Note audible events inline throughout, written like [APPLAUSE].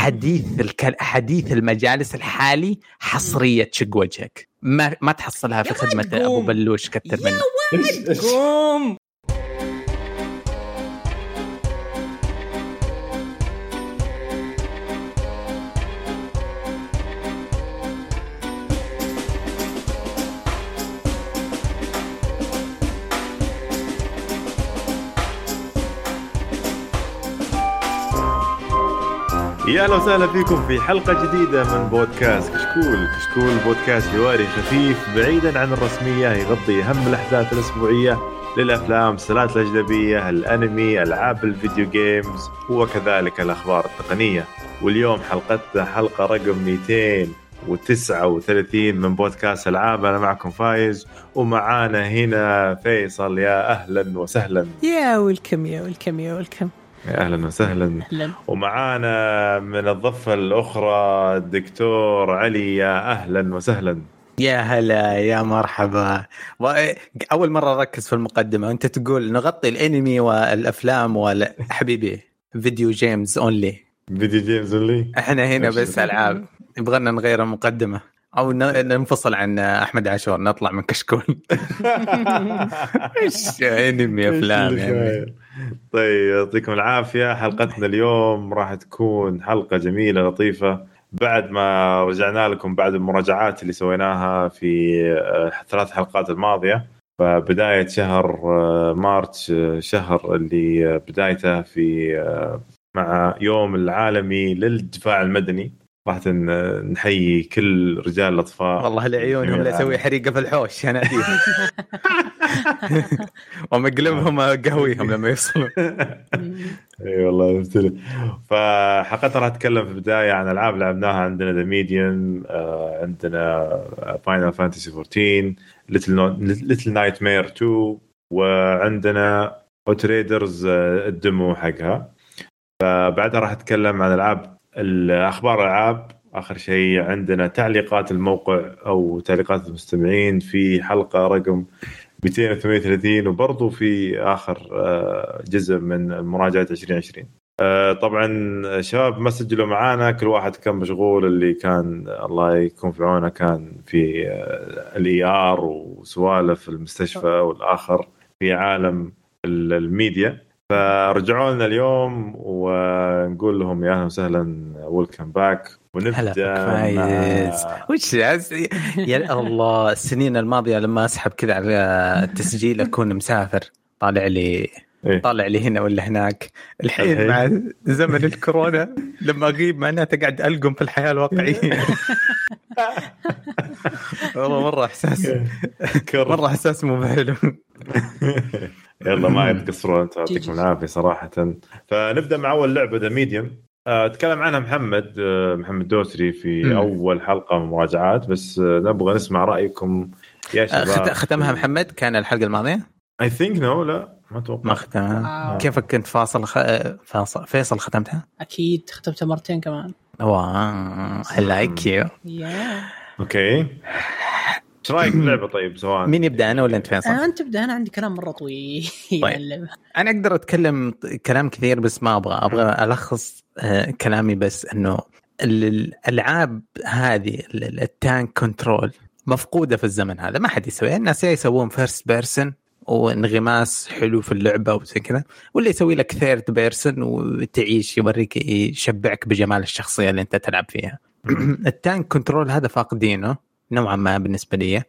حديث. حديث المجالس الحالي حصرية تشق وجهك. ما ما تحصلها في خدمة أبو بلوش كتر منه. يا ولد قوم. يا أهلا وسهلا فيكم في حلقة جديدة من بودكاست كشكول، كشكول بودكاست حواري خفيف بعيدا عن الرسمية يغطي أهم الأحداث الأسبوعية للأفلام، المسلسلات الأجنبية، الأنمي، ألعاب ال video games وكذلك الأخبار التقنية. واليوم حلقتنا حلقة رقم 239 من بودكاست ألعاب أنا معكم فايز ومعانا هنا فيصل يا أهلا وسهلا. يا ويلكم يا ويلكم يا ويلكم أهلا وسهلا. أهلا. ومعانا من الضفة الأخرى الدكتور علي يا أهلا وسهلا. يا هلا يا مرحبا. أول مرة أركز في المقدمة. وانت تقول نغطي الأنمي والأفلام ولا حبيبي video games only video games اللي إحنا هنا بس ألعاب. يبغى نغير المقدمة. أو ننفصل عن أحمد عاشور نطلع من كشكول. [LAUGHS] إيش أنمي افلام يعني طيب يعطيكم العافية. حلقتنا اليوم راح تكون حلقة جميلة لطيفة. بعد ما رجعنا لكم بعد المراجعات اللي سويناها في آه، ثلاث حلقات الماضية. فبداية شهر آه، مارتش آه، شهر اللي بدايته في مع يوم العالمي للدفاع المدني. راح ن- نحيي كل رجال الاطفاء والله لعيونهم لا أسوي حريقه في الحوش أنا اديهم [LAUGHS] ومقلبهم اقهويهم لما يوصلوا. [LAUGHS] إي والله نبتلي فحلقتنا راح أتكلم في البداية عن ألعاب لعبناها. عندنا The Medium عندنا Final Fantasy 14 Little Little Nightmare 2 وعندنا Outriders ال demo حقها. فبعدها راح أتكلم عن ألعاب الأخبار الالعاب آخر شيء عندنا تعليقات الموقع أو تعليقات المستمعين في حلقة رقم 238 وبرضه في آخر آه، جزء من مراجعة 2020 آه، طبعا شباب ما سجلوا معانا كل واحد كان مشغول اللي كان الله يكون في عونه كان في ال ER وسوالف المستشفى والآخر في عالم ال- الميديا. فرجعوا لنا اليوم ونقول لهم يا أهلا وسهلا welcome back ونبدأ فايز. وش يا الله السنين الماضية لما أسحب كذا على التسجيل أكون مسافر. طالع لي إيه. طالع لي هنا ولا هناك. الحين؟ مع زمن الكورونا لما أغيب معناته قاعد ألقم في الحياة الواقعية. والله مرة إحساس مرة إحساس مو حلو [LAUGHS] يلا ما يتقصرون يعطيكم. العافية صراحة. فنبدأ مع أول لعبة The Medium تكلم عنها محمد آه، محمد دوسري في مم. أول حلقة من مراجعات بس آه، نبغى نسمع رأيكم. يا شباب. خت- ختمها محمد؟ كان الحلقة الماضية؟ I think no لا ما أتوقع. ما ختمها. wow. كيفك كنت فاصل خ... فاصل فيصل ختمتها؟ أكيد ختمتها مرتين كمان. wow like you yeah okay إيش رايك باللعبه طيب سواء مين يبدأ أنا ولا أنت فيصل؟ أنا انت تبدأ أنا عندي كلام مرة طويل. [LAUGHS] طيب. أنا أقدر أتكلم كلام كثير بس ما أبغى. أبغى ألخص آه، كلامي بس إنه ال- الألعاب هذه ال- ال- ال tank control مفقودة في الزمن هذا. ما حد يسويها الناس يا يسوون first person وانغماس حلو في اللعبة وزي كذا. ولا يسوي لك third person وتعيش يوريك يشبعك بجمال الشخصية اللي أنت تلعب فيها. [CLEARS THROAT] ال tank control هذا فاقدينه. نوعا ما بالنسبة لي.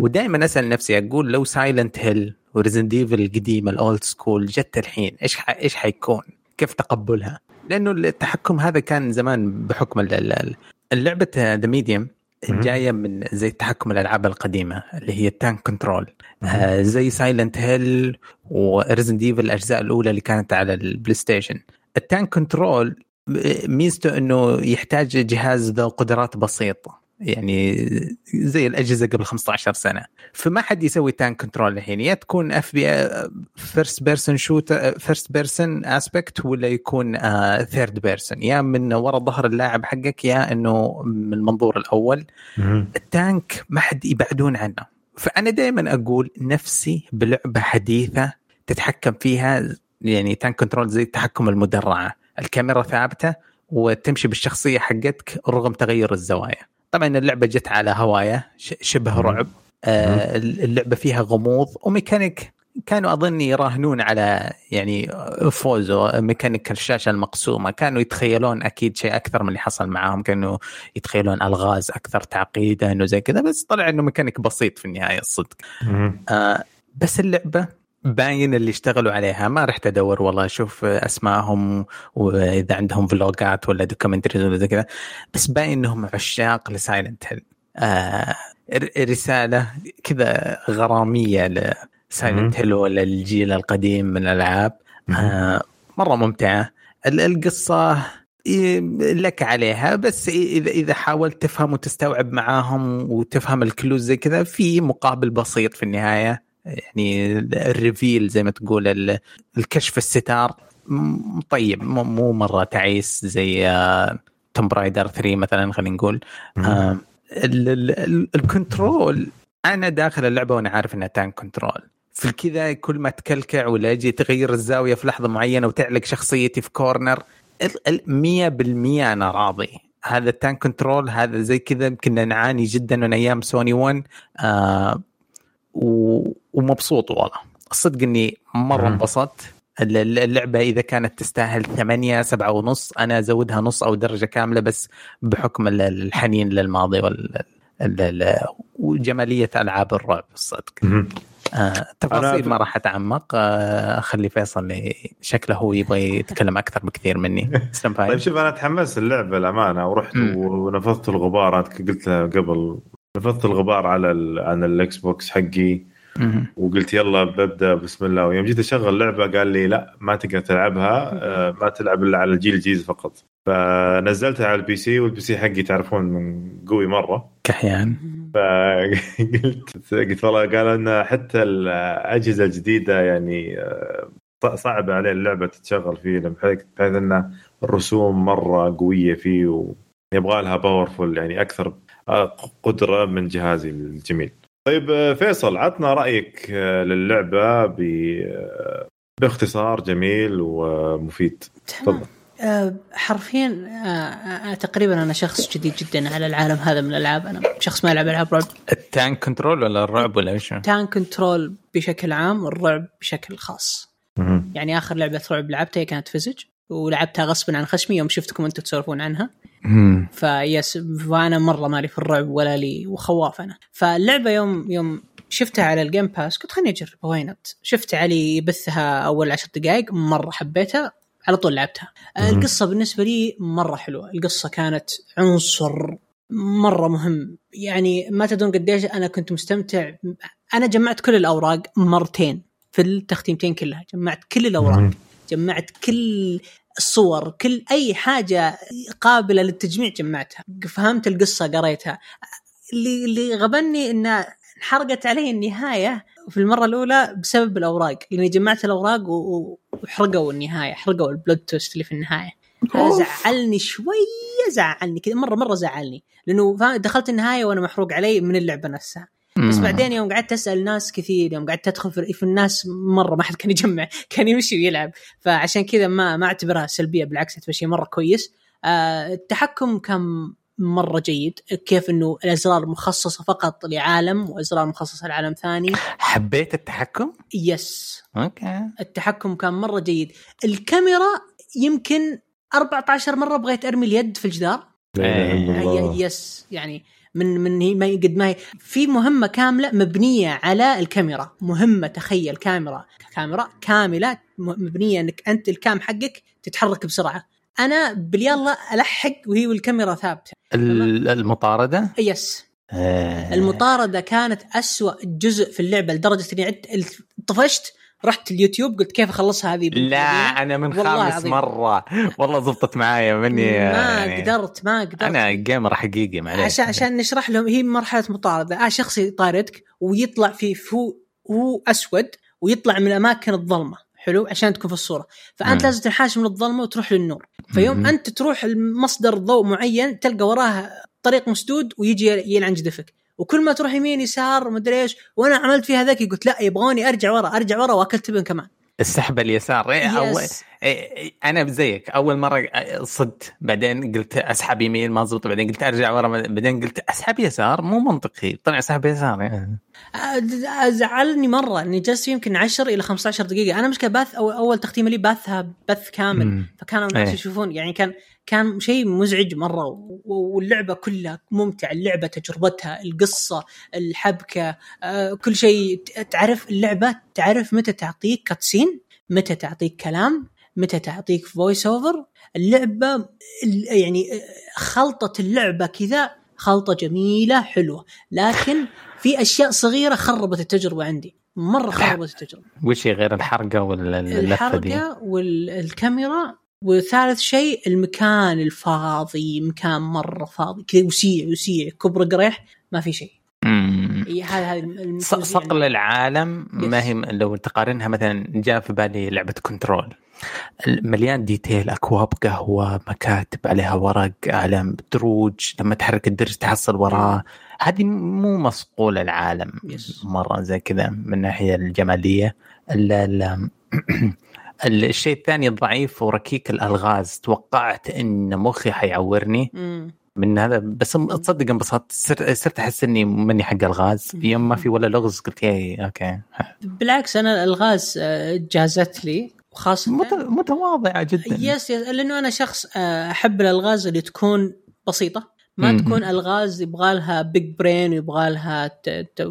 ودائما أسأل نفسي أقول لو Silent Hill و Resident Evil القديمه ال old school جت الحين إيش ح... إيش حيكون؟ كيف تقبلها؟ لأنه التحكم هذا كان زمان بحكم ال- ال- ال- اللعبة The Medium. جاية من زي تحكم الألعاب القديمة اللي هي ال tank control آه زي Silent Hill و Resident Evil الأجزاء الأولى اللي كانت على البلاي ستيشن ال tank control ميزته إنه يحتاج جهاز ذو قدرات بسيطة يعني زي الأجهزة قبل 15 سنة. فما حد يسوي tank control الحين. يا تكون FP first person shoot first person aspect ولا يكون third person يا من ورا ظهر اللاعب حقك يا إنه من المنظور الأول. ال tank ما حد يبعدون عنه. فأنا دائما أقول نفسي بلعبة حديثة تتحكم فيها يعني tank control زي التحكم المدرعة. الكاميرا ثابتة وتمشي بالشخصية حقتك رغم تغير الزوايا. طبعا اللعبة جت على هواية شبه رعب. آه، اللعبة فيها غموض وميكانيك كانوا اظن يراهنون على يعني فوزو ميكانيك الشاشة المقسومة. كانوا يتخيلون أكيد شيء أكثر من اللي حصل معاهم. كانوا يتخيلون ألغاز أكثر تعقيدا وزي كذا. بس طلع إنه ميكانيك بسيط في النهاية الصدق. آه بس اللعبة باين اللي اشتغلوا عليها. ما رحت أدور والله أشوف أسمائهم وإذا عندهم فلوجات ولا documentaries ولا كذا. بس باين إنهم عشاق ل Silent Hill آه رسالة كذا غرامية ل Silent Hill ولا الجيل القديم من الألعاب. آه مرة ممتعة. ال- القصة لك عليها بس اذا إذا حاولت تفهم وتستوعب معاهم وتفهم ال clues زي كذا في مقابل بسيط في النهاية. يعني ال reveal زي ما تقول ال- الكشف الستار طيب مو- مو مرة تعيس زي Tomb Raider 3 مثلا خلينا نقول. آه، ال- ال- ال- ال control أنا داخل اللعبة وأنا عارف إنها tank control في كذا كل ما تكلكع ولا يجي تغير الزاوية في لحظة معينة وتعلق شخصيتي في corner ال- ال- 100% أنا راضي. هذا ال tank control هذا زي كذا كنا نعاني جدا من أيام سوني 1 آه و- ومبسوط والله. الصدق إني مرة. انبسطت. الل- الل- اللعبة إذا كانت تستاهل ثمانية سبعة ونص أنا أزودها نص أو درجة كاملة بس بحكم ال- الحنين للماضي وال وجمالية ألعاب الرعب الصدق. آه تفاصيل أنا- ما راح أتعمق. آه أخلي فيصل شكله هو يبغى يتكلم أكثر بكثير مني. [LAUGHS] طيب شوف أنا تحمست اللعبه الأمانة. ورحت. ونفضت الغبار قلت قبل نفضت الغبار على ال... عن الإكس بوكس حقي. وقلت يلا ببدأ بسم الله. ويوم جيت أشغل اللعبه قال لي لا ما تقدر تلعبها آه، ما تلعب إلا على الجيل الجديد فقط. فنزلتها على ال PC وال PC حقي تعرفون من قوي مرة. كحيان. [LAUGHS] فقلت قلت والله قالوا إن حتى الأجهزة الجديدة يعني آه، صعب عليه اللعبة تتشغل فيه بحيث إن الرسوم مرة قوية فيه ويبغى لها powerful يعني أكثر قدرة من جهازي الجميل. طيب فيصل عطنا رأيك آه، للعبة ب آه، باختصار جميل ومفيد. تمام آه، حرفيا تقريبا أنا شخص جديد جدا على العالم هذا من الألعاب أنا شخص ما يلعب ألعاب رعب ال tank control ولا الرعب ولا إيش؟ tank control بشكل عام والرعب بشكل خاص. يعني آخر لعبة رعب لعبتها هي كانت Visage ولعبتها غصبا عن خشمي يوم شفتكم أنتم تسولفون عنها. yes فانا مره مالي في الرعب ولا لي وخواف أنا. فاللعبة يوم يوم شفتها على ال Game Pass قلت خليني أجرب وأنا شفت علي يبثها أول عشر دقائق مرة حبيتها على طول لعبتها. القصة بالنسبة لي مرة حلوة. القصة كانت عنصر مرة مهم. يعني ما تدرون قديش أنا كنت مستمتع. أنا جمعت كل الأوراق مرتين في التختيمتين كلها. جمعت كل الأوراق. جمعت كل الصور كل أي حاجة قابلة للتجميع جمعتها. فهمت القصة قريتها. اللي اللي غبني إن انحرقت علي النهاية في المرة الأولى بسبب الأوراق. لاني جمعت الأوراق وحرقوا النهاية حرقوا البلود توست اللي في النهاية. زعلني شوية زعلني كذا مرة مرة زعلني. لأنه دخلت النهاية وأنا محروق علي من اللعبة نفسها. بس. بعدين يوم قعدت أسأل ناس كثير يوم قعدت أدخل في, الناس مرة ما حد كان يجمع [LAUGHS] كان يمشي ويلعب. فعشان كذا ما ما أعتبرها سلبية بالعكس اعتبرها شيء مرة كويس. آه التحكم كان مرة جيد كيف إنه الأزرار مخصصة فقط لعالم وأزرار مخصصة لعالم ثاني. حبيت التحكم؟ yes okay. التحكم كان مرة جيد. الكاميرا يمكن 14 مرة بغيت أرمي اليد في الجدار. yes يعني من من هي ما قد ما هي. في مهمة كاملة مبنية على الكاميرا. مهمة تخيل كاميرا. كاميرا كاملة مبنية إنك أنت الكام حقك تتحرك بسرعة. أنا باليلا ألحق وهي والكاميرا ثابتة. ال- المطاردة؟ yes. آه. المطاردة كانت أسوأ جزء في اللعبة لدرجة إني عدت طفشت رحت اليوتيوب قلت كيف أخلصها هذه لا أنا من خامس العظيم. مرة. والله زبطت معايا مني ما يعني قدرت ما قدرت. أنا gamer حقيقي معليش. عشان عشان نشرح لهم هي مرحلة مطارده آه شخص يطاردك ويطلع في هو هو أسود ويطلع من الأماكن الظلمة. حلو؟ عشان تكون في الصورة. فأنت مم. لازم تنحاش من الظلمة وتروح للنور. فيوم مم. أنت تروح لمصدر ضوء معين تلقى وراه طريق مسدود ويجي يلعن جدفك وكل ما تروح يمين يسار ومدري إيش وأنا عملت فيها ذكي قلت لا يبغوني أرجع ورا أرجع ورا وأكلت ابن كمان السحب اليسار إيه أول. إيه أنا زيك أول مرة صدت بعدين قلت أسحب يمين ما زبط بعدين قلت أرجع ورا بعدين قلت أسحب يسار مو منطقي طلع اسحب يسار يعني. زعلني مرة إني جلست يمكن 10 إلى 15 دقيقة أنا مشكلة path أو أول تختيمه لي باثها بث كامل مم. فكانوا الناس إيه. يشوفون يعني كان كان شيء مزعج مرة واللعبة كلها ممتعة اللعبة تجربتها القصة الحبكة آه، كل شيء. تعرف اللعبة؟ تعرف متى تعطيك cutscene متى تعطيك كلام؟ متى تعطيك voice over اللعبة ال- يعني آه، خلطة اللعبة كذا خلطة جميلة حلوة. لكن في أشياء صغيرة خربت التجربة عندي مرة خربت التجربة. وش غير الحرقة ولا؟ الحرقة والكاميرا وثالث شيء المكان الفاضي مكان مرة فاضي كذا وسيع وسيع كبر قريح ما في شيء. هذا هذا صقل العالم ما. هي لو تقارنها مثلا جاء في بالي لعبة كنترول. مليان detail أكواب قهوة مكاتب عليها ورق اعلام دروج لما تحرك الدرج تحصل وراه. هذه مو مصقول العالم. مرة زي كذا من الناحية الجمالية. ال ال ال- [CLEARS THROAT] الشيء الثاني الضعيف وركيك الألغاز. توقعت إن مخي حيعورني. مم. من هذا بس تصدق انبسطت. صرت صرت أحس إني ماني حق الغاز. يوم ما في ولا لغز قلت ياي okay. بالعكس أنا الألغاز آه، جازت لي وخاصة مت- متواضعة جدا. yes yes لأنه أنا شخص آه، أحب الألغاز اللي تكون بسيطة. ما مم. تكون ألغاز يبغى لها بيج برين ويبغى لها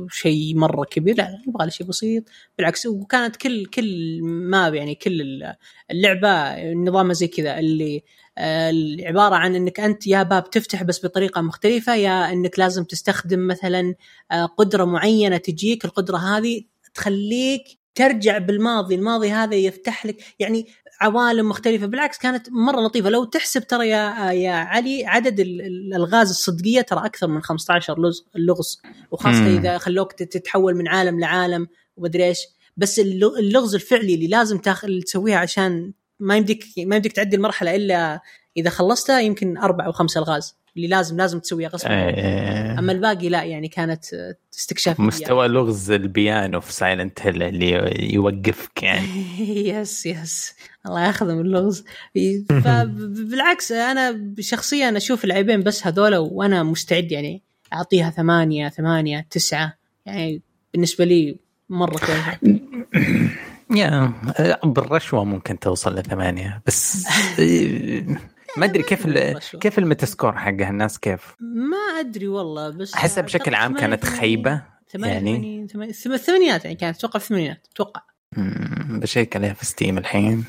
شيء مرة كبير لا يبغى لها شيء بسيط بالعكس وكانت كل كل ما يعني كل ال- اللعبة نظامها زي كذا اللي آه، عباره عن إنك أنت يا باب تفتح بس بطريقة مختلفة يا إنك لازم تستخدم مثلا آه، قدرة معينة تجيك القدرة هذه تخليك ترجع بالماضي الماضي هذا يفتح لك يعني عوالم مختلفة. بالعكس كانت مرة لطيفة. لو تحسب ترى يا يا علي عدد ال- ال- الألغاز الصدقية ترى أكثر من 15 لغز اللغز وخاصة مم. إذا خلوك تت- تتحول من عالم لعالم ومدري إيش. بس الل- اللغز الفعلي اللي لازم تاخذ تسويها عشان ما يمديك ما يمديك تعدي المرحلة إلا إذا خلصتها يمكن أربع أو خمس ألغاز اللي لازم لازم تسويها غصب عنك. إيه. أما الباقي لا يعني كانت استكشاف مستوى لغز البيانو في سايلنت هيل اللي يوقفك يعني. [LAUGHS] yes yes. الله ياخذه من اللغز. فبالعكس [LAUGHS] أنا شخصيا أشوف اللاعبين بس هذول وأنا مستعد يعني أعطيها ثمانية ثمانية تسعة. يعني بالنسبة لي مرة كويسة. يا بالرشوة ممكن توصل لثمانية بس [LAUGHS] ما أدري كيف. كيف ال metascore حقها الناس كيف ما أدري والله بس أحسها بشكل عام كانت خيبة ثمانية يعني. الثمانينات يعني كانت أتوقع الثمانينات أتوقع بشيك عليها في ستيم الحين.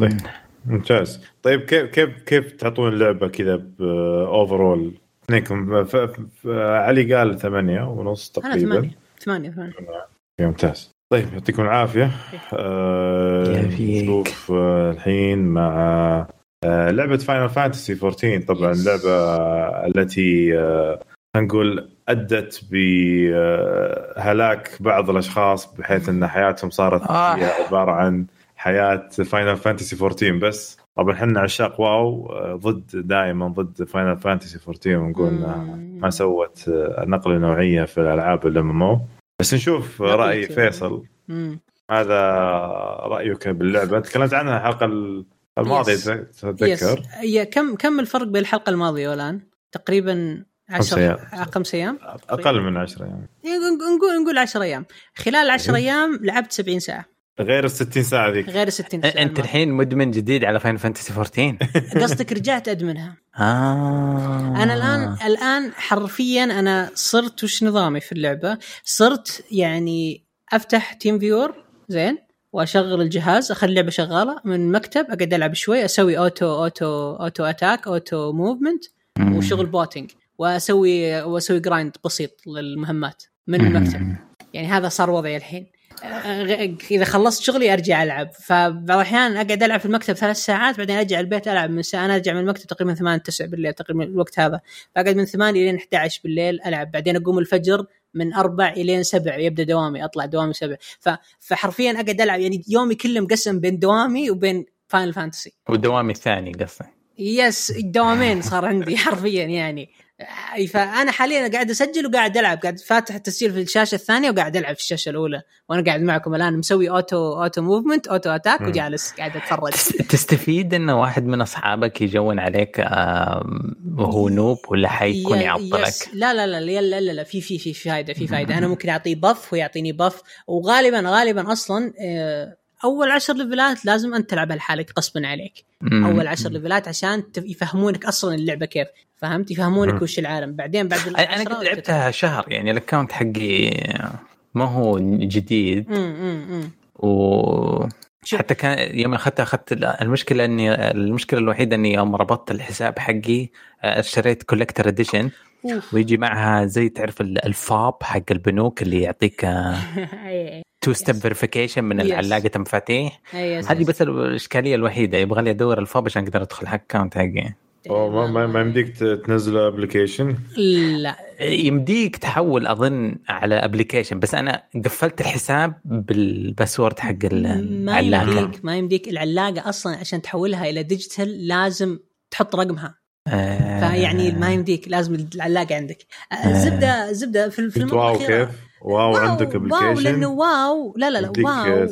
طيب. ممتاز طيب كيف كيف كيف تعطون اللعبة كذا ب overall اثنينكم علي قال ثمانية ونص أنا تقريبا ثمانية ثمانية ثمانية ممتاز طيب يعطيكم العافية آه. نشوف آه الحين مع لعبة فاينل فانتسي 14 طبعا. اللعبه التي آه نقول أدت بهلاك بعض الأشخاص بحيث إن حياتهم صارت آه. عبارة عن حياة فاينل فانتسي 14 بس طبعا إحنا عشاق واو آه، ضد دائما ضد فاينل فانتسي 14 ونقول إنها. ما سوت آه، نقلة نوعية في الألعاب ال MM بس نشوف رأي فيصل مم. هذا رأيك باللعبة تكلمت عنها الحلقة الماضيه yes. تتذكر؟ yes هي كم كم الفرق بين الحلقة الماضية والآن؟ تقريبا خمس 10 أيام. خمس أيام؟ أقل من عشرة يعني يعني نقول نقول 10 أيام. خلال 10 إيه. أيام لعبت 70 ساعة. غير ال 60 ساعة ذيك. غير ال 60 ساعة أنت الحين مدمن جديد على فاينل فانتسي 14 قصدك رجعت أدمنها. آه. أنا الآن الآن حرفيا أنا صرت وش نظامي في اللعبة؟ صرت يعني أفتح تيم فيور زين؟ واشغل الجهاز اخلي اللعبه شغالة من مكتب اقعد العب شوي أسوي auto auto auto attack auto movement. وشغل botting واسوي واسوي grind بسيط للمهمات من. المكتب. يعني هذا صار وضعي الحين. إذا خلصت شغلي أرجع ألعب. فبعض الأحيان أقعد ألعب في المكتب ثلاث ساعات بعدين أرجع البيت ألعب من ساعة. أنا أرجع من المكتب تقريبا 8 9 بالليل تقريبا الوقت هذا. فأقعد من 8 لين 11 بالليل ألعب. بعدين أقوم الفجر من 4 إلين 7 يبدا دوامي أطلع دوامي 7 ف... فحرفيا أقعد ألعب يعني يومي كله مقسم بين دوامي وبين فاينل فانتسي والدوام الثاني قصدي yes دوامين صار عندي [LAUGHS] حرفيا يعني. فأنا حاليا قاعد أسجل وقاعد ألعب. قاعد فاتح التسجيل في الشاشة الثانية وقاعد ألعب في الشاشة الأولى. وأنا قاعد معكم الآن مسوي auto auto movement auto attack وجالس قاعد أتفرج. تستفيد انه واحد من أصحابك يجون عليك وهو noob ولا حيكون يعطلك؟ لا لا لا لا لا, لا في في في فائده في فائده [LAUGHS] أنا ممكن أعطيه buff ويعطيني buff وغالبا غالبا أصلا آه، أول عشر level ات لازم أنت تلعبها لحالك غصبا عليك. أول عشر level ات عشان يفهمونك أصلا اللعبة كيف فهمت؟ يفهمونك وش العالم. بعدين بعد أنا قد لعبتها شهر يعني ال account حقي ما هو جديد. و حتى كان يوم أخذتها أخذت المشكلة اني المشكلة الوحيدة إني يوم ربطت الحساب حقي اشتريت collector edition ويجي معها زي تعرف ال fob حق البنوك اللي يعطيك two step verification من علاقه المفاتيح هذه بس الإشكالية الوحيدة يبغى لي أدور ال fob عشان أقدر أدخل ال account حقي. ما ما, ما يمديك تنزل application لا. يمديك تحول أظن على application بس أنا قفلت الحساب بال password حق العلاقه ما يمديك ما يمديك. العلاقة أصلا عشان تحولها إلى digital لازم تحط رقمها. آه. فيعني ما يمديك لازم العلاقة عندك. آه زبدة زبدة في, في المره WoW كيف؟ WoW, WoW عندك application WoW لأنه WoW لا لا لا WoW.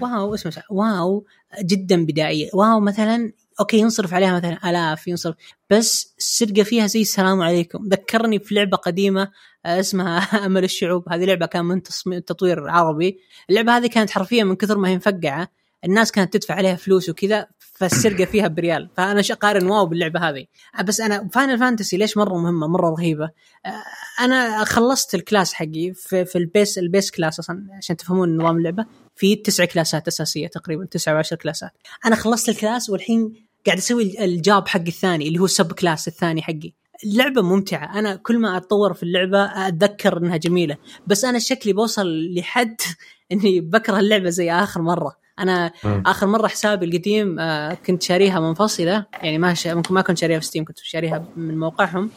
WoW اسمع WoW جدا بدائية. WoW مثلا okay ينصرف عليها مثلا آلاف ينصرف. بس السرقة فيها زي السلام عليكم. ذكرني في لعبة قديمة آه، اسمها [LAUGHS] أمل الشعوب. هذه لعبة كان من تصميم تطوير عربي. اللعبة هذه كانت حرفيا من كثر ما هي مفقعة. الناس كانت تدفع عليها فلوس وكذا فالسرقة [COUGHS] فيها بريال. فأنا اقارن WoW باللعبة هذه. بس أنا Final Fantasy ليش مرة مهمة؟ مرة رهيبة. آه، أنا خلصت ال class حقي في, في ال base ال base class أصلا عشان تفهمون نظام اللعبة. في تسع كلاسات أساسية تقريبا تسعة وعشر كلاسات. أنا خلصت ال class والحين قاعد أسوي ال job حقي الثاني اللي هو ال sub class الثاني حقي. اللعبة ممتعة. أنا كل ما أتطور في اللعبة أتذكر أنها جميلة. بس أنا شكلي بوصل لحد [LAUGHS] أني بكره اللعبة زي آخر مرة. أنا م. آخر مرة حسابي القديم آه كنت شاريها منفصلة يعني ما ش... ممكن ما كنت شاريها في Steam كنت شاريها من موقعهم.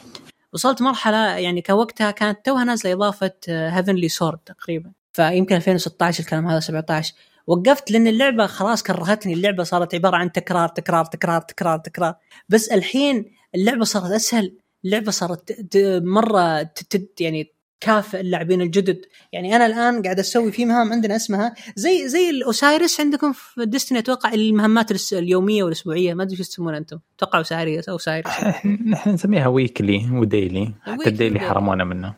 وصلت مرحلة يعني كوقتها كانت توها نازلة إضافة Heavenly آه sword تقريبا. فيمكن 2016 الكلام هذا 17 وقفت لأن اللعبة خلاص كرهتني اللعبة صارت عبارة عن تكرار تكرار تكرار تكرار تكرار. بس الحين اللعبة صارت أسهل اللعبة صارت مرة تد يعني كافئ اللاعبين الجدد. يعني أنا الآن قاعد أسوي في مهام عندنا اسمها زي زي ال Osiris عندكم في Destiny أتوقع المهمات اليومية والأسبوعية ما أدري إيش تسمونها أنتم. أتوقع Osiris أو Osiris. إحنا نسميها weekly و daily. حتى ال daily حرمونا منه.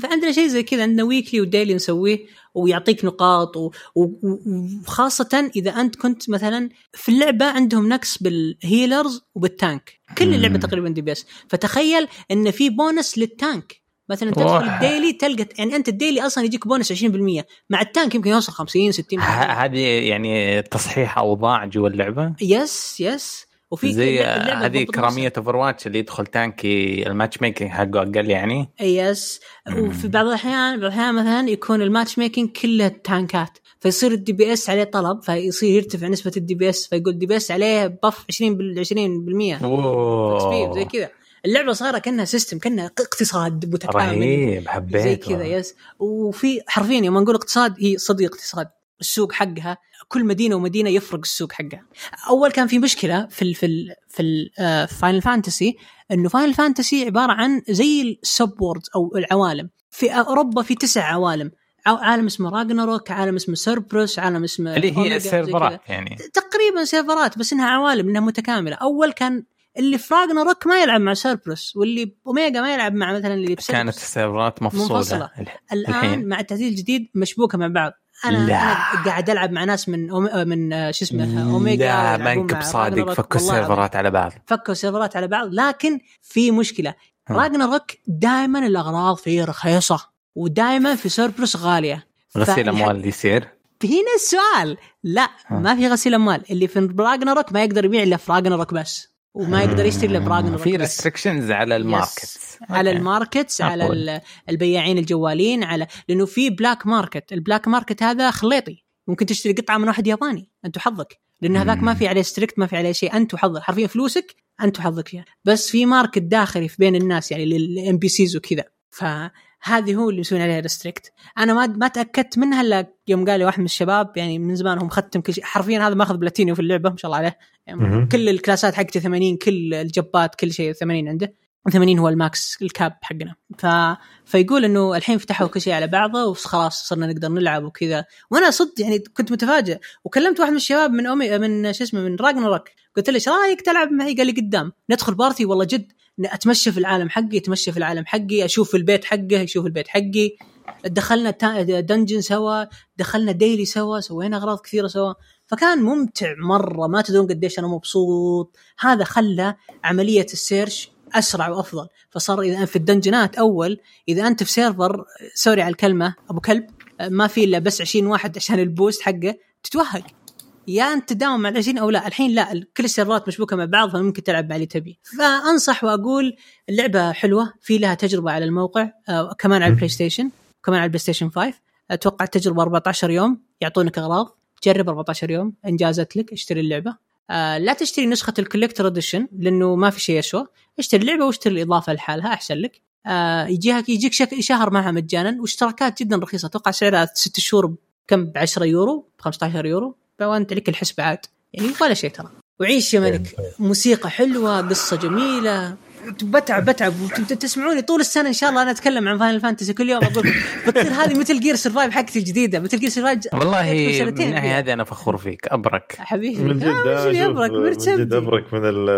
فعندنا شيء زي كذا عندنا weekly و daily نسويه ويعطيك نقاط وخاصة إذا أنت كنت مثلا في اللعبة عندهم نقص بال healers وبال tank كل اللعبة تقريبا DPS فتخيل أن في bonus لل tank مثلا تدخل ال daily تلقى يعني أنت ال daily أصلا يجيك بونس 20% مع ال tank يمكن يوصل 50 60 هذه يعني تصحيح أوضاع جوا اللعبة؟ yes yes. وفي زي هذه كرامية Overwatch اللي يدخل tank ال matchmaking حقه أقل يعني. yes. وفي بعض الاحيان بعض الأحيان مثلا يكون ال matchmaking كله تانكات. فيصير ال DPS عليه طلب فيصير يرتفع نسبة ال DPS فيقول DPS عليه buff 20 بال 20% أوه. زي كذا. اللعبة صايره كأنها system كأنها اقتصاد متكامل. رهيب حبيت زي كذا yes وفي حرفيا يوم نقول اقتصاد هي صدق اقتصاد. السوق حقها كل مدينة ومدينة يفرق السوق حقها. أول كان في مشكلة في ال في ال في ال Final Fantasy إنه Final Fantasy عبارة عن زي ال sub world أو العوالم. في أوروبا في تسع عوالم. عالم اسمه Ragnarok عالم اسمه Cerberus عالم اسمه اللي هي سيرفرات يعني. تقريبا سيرفرات بس إنها عوالم إنها متكاملة. أول كان اللي في Ragnarok ما يلعب مع Cerberus واللي أوميجا ما يلعب مع مثلا اللي كانت السيرفرات مفصولة منفصلة. الآن الحين. مع التعديل الجديد مشبوكة مع بعض. أنا لا. أنا قاعد ألعب مع ناس من أوم... من آه، شو اسمه أوميجا لا ما انك بصادق فكوا السيرفرات على بعض. فكوا السيرفرات على بعض لكن في مشكلة. Ragnarok دائما الأغراض فيه رخيصة ودائما في Cerberus غالية. غسيل أموال اللي يصير؟ هنا السؤال. لا ما في غسيل أموال. اللي في Ragnarok ما يقدر يبيع إلا في Ragnarok بس. وما يقدر يشتري إلا ب Ragnarok في restrictions على ال market. على ال markets على البياعين الجوالين على لأنه في black market ال black market هذا خليطي. ممكن تشتري قطعة من واحد ياباني أنت وحظك. لأن هذاك ما في عليه strict ما في عليه شيء. أنت وحظك. حرفيا فلوسك أنت وحظك. فيها بس في market داخلي في بين الناس يعني لل NPCs وكذا. ف هذه هو اللي مسوين عليها restrict أنا ما ما تأكدت منها إلا يوم قال لي واحد من الشباب يعني من زمان هو مختم كل شيء. حرفيا هذا ماخذ بلاتينيو في اللعبة ما شاء الله عليه. يعني. كل الكلاسات حقته 80 كل الجبات كل شيء 80 عنده. 80 هو ال max ال cap حقنا. ف... فيقول إنه الحين فتحوا كل شيء على بعضه وخلاص صرنا نقدر نلعب وكذا. وأنا صدق يعني كنت متفاجئ. وكلمت واحد من الشباب من أمي من شو اسمه من Ragnarok قلت له إيش رأيك تلعب معي؟ قال لي قدام. ندخل party والله جد أتمشى في العالم حقي أتمشى في العالم حقي أشوف البيت حقه يشوف البيت حقي. دخلنا dungeon سوا دخلنا daily سوا سوينا أغراض كثيرة سوا. فكان ممتع مرة ما تدرون قديش أنا مبسوط. هذا خلى عملية ال search أسرع وأفضل. فصار إذا في الدنجنات أول إذا أنت في server سوري على الكلمة أبو كلب ما في إلا بس 20 واحد عشان ال boss حقه تتوهق. يا أنت تداوم مع ال 20 أو لا. الحين لا كل السيرفرات مشبوكة مع بعض فممكن تلعب مع اللي تبي. فأنصح وأقول اللعبة حلوة في لها تجربة على الموقع آه كمان على ال PlayStation كمان على ال PlayStation 5 أتوقع التجربه 14 يوم يعطونك أغراض. جرب 14 يوم ان جازت لك اشتري اللعبة. آه لا تشتري نسخة ال collector edition لأنه ما في شيء يسوى اشتري اللعبه واشتري الإضافة لحالها أحسن لك. آه يجيك يجيك شهر معها مجانا واشتراكات جدا رخيصة. أتوقع سعرها ست شهور كم ب 10 يورو ب 15 يورو. وانت لك الحسبه عاد. يعني ولا شيء ترى. وعيش يا ملك. موسيقى حلوة قصة جميلة. بتعب بتعب. تسمعوني طول السنة إن شاء الله أنا أتكلم عن Final Fantasy كل يوم أقول بتصير هذه Metal Gear Survive حقتي الجديدة Metal Gear Survive والله من الناحيه. هذه أنا فخور فيك أبرك. حبيبي. من جد آه، أبرك؟ من جد أبرك من ال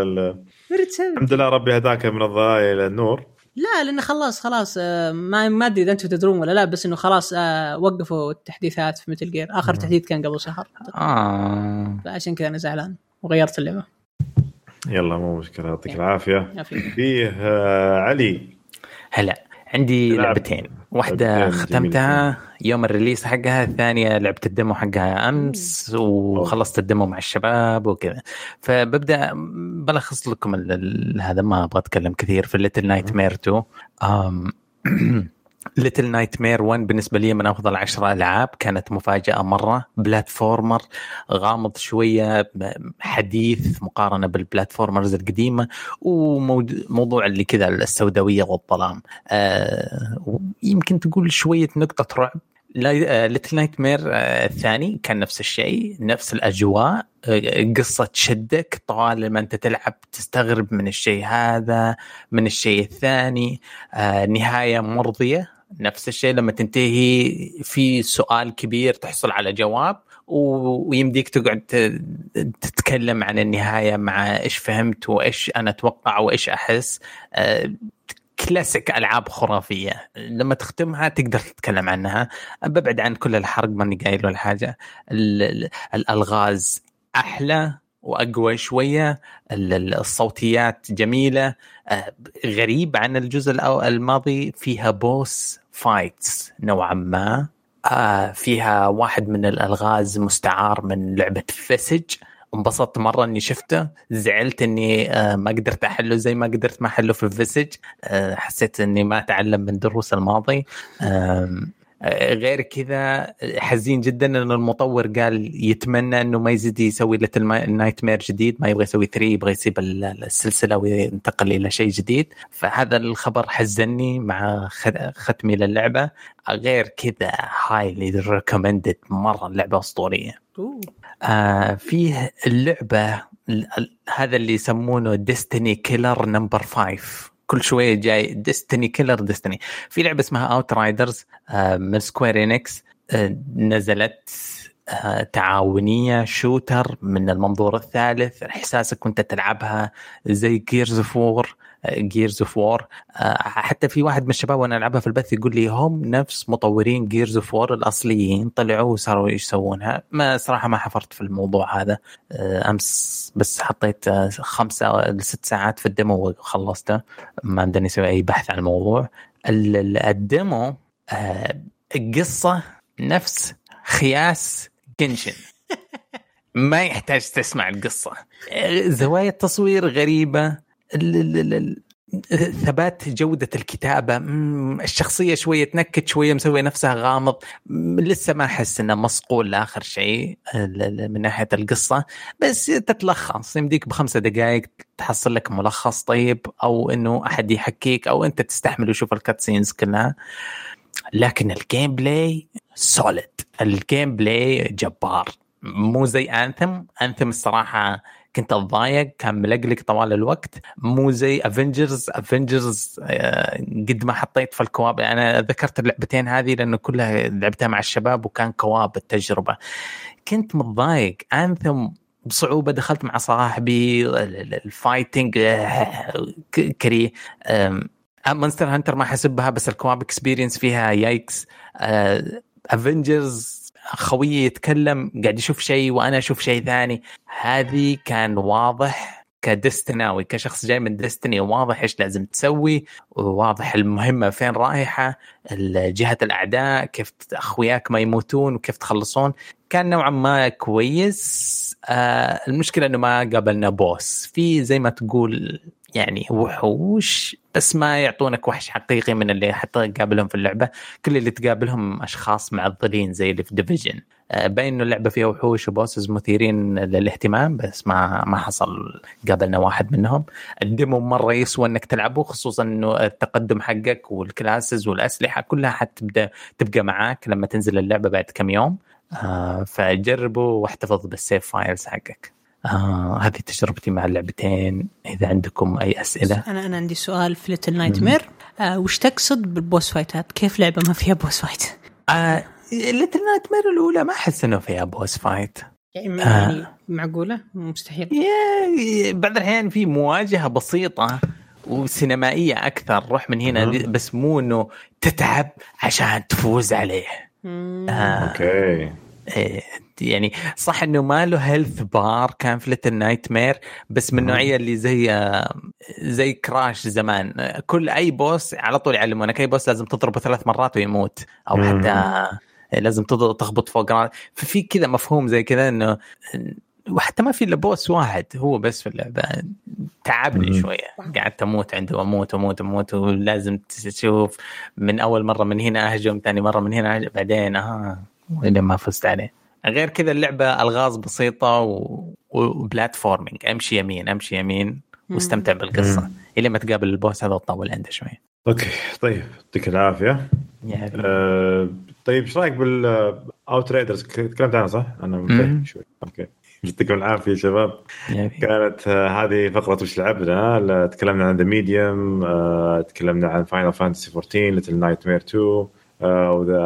الحمد لله ربي هداك من الضلال إلى النور. لا لأنه خلاص خلاص آه، ما ما أدري إذا أنتم تدرون ولا لا بس إنه خلاص آه، وقفوا التحديثات في Metal Gear آخر تحديث كان قبل شهر. آه. فعشان كذا أنا زعلان وغيرت اللعبة. يلا مو مشكلة يعطيك العافية. ما في فيه آه، علي. هلا عندي لعب. لعبتين. واحدة لعبتين ختمتها يوم ال release حقها الثانية لعبت ال demo حقها أمس وخلصت ال demo مع الشباب وكذا. فببدأ بلخص لكم هذا ما أبغى أتكلم كثير في Little Nightmares 2 Little Nightmares 1 بالنسبة لي من أفضل عشرة ألعاب. كانت مفاجأة مرة. platformer غامض شوية حديث مقارنة بال platformers القديمة وموضوع اللي كذا السوداوية والظلام. آه يمكن تقول شوية نقطة رعب. Little Nightmares الثاني كان نفس الشيء نفس الأجواء آه، قصة تشدك طوال ما أنت تلعب تستغرب من الشيء هذا من الشيء الثاني آه، نهاية مرضية. نفس الشيء لما تنتهي في سؤال كبير تحصل على جواب ويمديك تقعد تتكلم عن النهاية مع إيش فهمت وإيش أنا أتوقع وإيش أحس. آه، كلاسيك ألعاب خرافية. لما تختمها تقدر تتكلم عنها. ببعد عن كل الحرق ماني قايل ولا حاجة. ال- ال- الألغاز أحلى وأقوى شوية. ال- ال- الصوتيات جميلة. آه، غريب عن الجزء الماضي. فيها boss fights نوعا ما. آه، فيها واحد من الألغاز مستعار من لعبة Visage انبسطت مرة إني شفته. زعلت إني آه، ما قدرت أحله زي ما قدرت ما أحله في Visage آه، حسيت إني ما أتعلم من دروس الماضي. غير كذا حزين جدا إن المطور قال يتمنى إنه ما يزيد يسوي Little Nightmares جديد ما يبغى يسوي 3 يبغى يسيب ال- السلسلة وينتقل إلى شيء جديد. فهذا الخبر حزني مع ختمي للعبة. غير كذا highly recommended مرة اللعبه أسطورية. آه فيه اللعبة ال- ال- هذا اللي يسمونه Destiny killer number 5 كل شوية جاي Destiny killer Destiny في لعبة اسمها Outriders آه من Square Enix آه نزلت آه تعاونية shooter من المنظور الثالث. إحساسك وأنت تلعبها زي Gears of War Gears of War حتى في واحد من الشباب وأنا ألعبها في البث يقول لي هم نفس مطورين Gears of War الأصليين طلعوا وصاروا يسوونها. ما صراحة ما حفرت في الموضوع هذا. آه، أمس بس حطيت آه، خمسة لست ساعات في ال demo وخلصته. ما عندني أسوي أي بحث عن الموضوع. ال- ال- ال demo آه، القصة نفس خياس Genshin [LAUGHS] ما يحتاج تسمع القصة. زوايا التصوير غريبة. ثبات جودة الكتابة. الشخصية شوية تنكت شوية مسوية نفسها غامض. لسه ما أحس أنه مصقول لآخر شيء من ناحية القصة. بس تتلخص يمديك بخمسة دقائق تحصل لك ملخص طيب أو أنه أحد يحكيك أو أنت تستحمل وشوف الكاتسينز كلها. لكن ال gameplay solid ال gameplay جبار. مو زي Anthem Anthem الصراحة كنت أتضايق كان ملقلق طوال الوقت. مو زي Avengers Avengers آه، قد ما حطيت في ال co-op. أنا ذكرت اللعبتين هذه لأنه كلها لعبتها مع الشباب وكان co-op التجربة. كنت متضايق. Anthem بصعوبة دخلت مع صاحبي ال fighting آه، كريه Monster Hunter ما حسبها بس ال co-op experience فيها yikes. Avengers خويي يتكلم قاعد يشوف شيء وأنا أشوف شيء ثاني. هذه كان واضح ك Destiny اوي كشخص جاي من Destiny واضح إيش لازم تسوي وواضح المهمة فين رايحة جهة الأعداء كيف أخوياك ما يموتون وكيف تخلصون. كان نوعا ما كويس. آه المشكلة إنه ما قابلنا boss. في زي ما تقول يعني وحوش بس ما يعطونك وحش حقيقي من اللي حتى تقابلهم في اللعبة. كل اللي تقابلهم أشخاص معضلين زي اللي في Division آه، باين إنه اللعبة فيها وحوش و bosses مثيرين للاهتمام بس ما ما حصل قابلنا واحد منهم. ال demo مرة يسوى إنك تلعبه خصوصا إنه التقدم حقك وال classes والأسلحة كلها حتبدأ تبقى معاك لما تنزل اللعبة بعد كم يوم. آه فجربوا واحتفظ بال save files حقك. آه هذه تجربتي مع اللعبتين. إذا عندكم أي أسئلة؟ أنا أنا عندي سؤال في Little Nightmares آه وش تقصد بال boss fight ات كيف لعبة ما فيها boss fight؟ آه Little Nightmares الأولى ما أحس إنه فيها boss fight. يعني آه. معقولة؟ مستحيل. بعض الأحيان في مواجهة بسيطة وسينمائية أكثر. روح من هنا بس مو إنه تتعب عشان تفوز عليه. آه. okay. يعني صح إنه ما له health bar كان في Little Nightmares بس من النوعيه اللي زي زي Crash زمان. كل أي boss على طول يعلمونك أي boss لازم تضربه ثلاث مرات ويموت أو حتى لازم تخبط فوق ففي كذا مفهوم زي كذا إنه وحتى ما في إلا boss واحد هو بس في اللعبة. تعبني شوية. قعدت أموت عنده وأموت أموت أموت ولازم تشوف من أول مرة من هنا أهجم ثاني مرة من هنا أهجم بعدين آه. إلى ما فزت عليه. غير كذا اللعبة ألغاز بسيطة و... و platforming. أمشي يمين أمشي يمين واستمتع بالقصة. إلى ما تقابل ال boss هذا وتطول عنده شوي okay طيب يعطيك العافية. آه طيب إيش رأيك بال Outriders تكلمت عنها صح؟ أنا شوي. okay. يعطيكم العافية شباب. كانت آه هذه فقرة وش لعبنا. تكلمنا عن The Medium آه تكلمنا عن Final Fantasy 14 Little Nightmares 2 وذا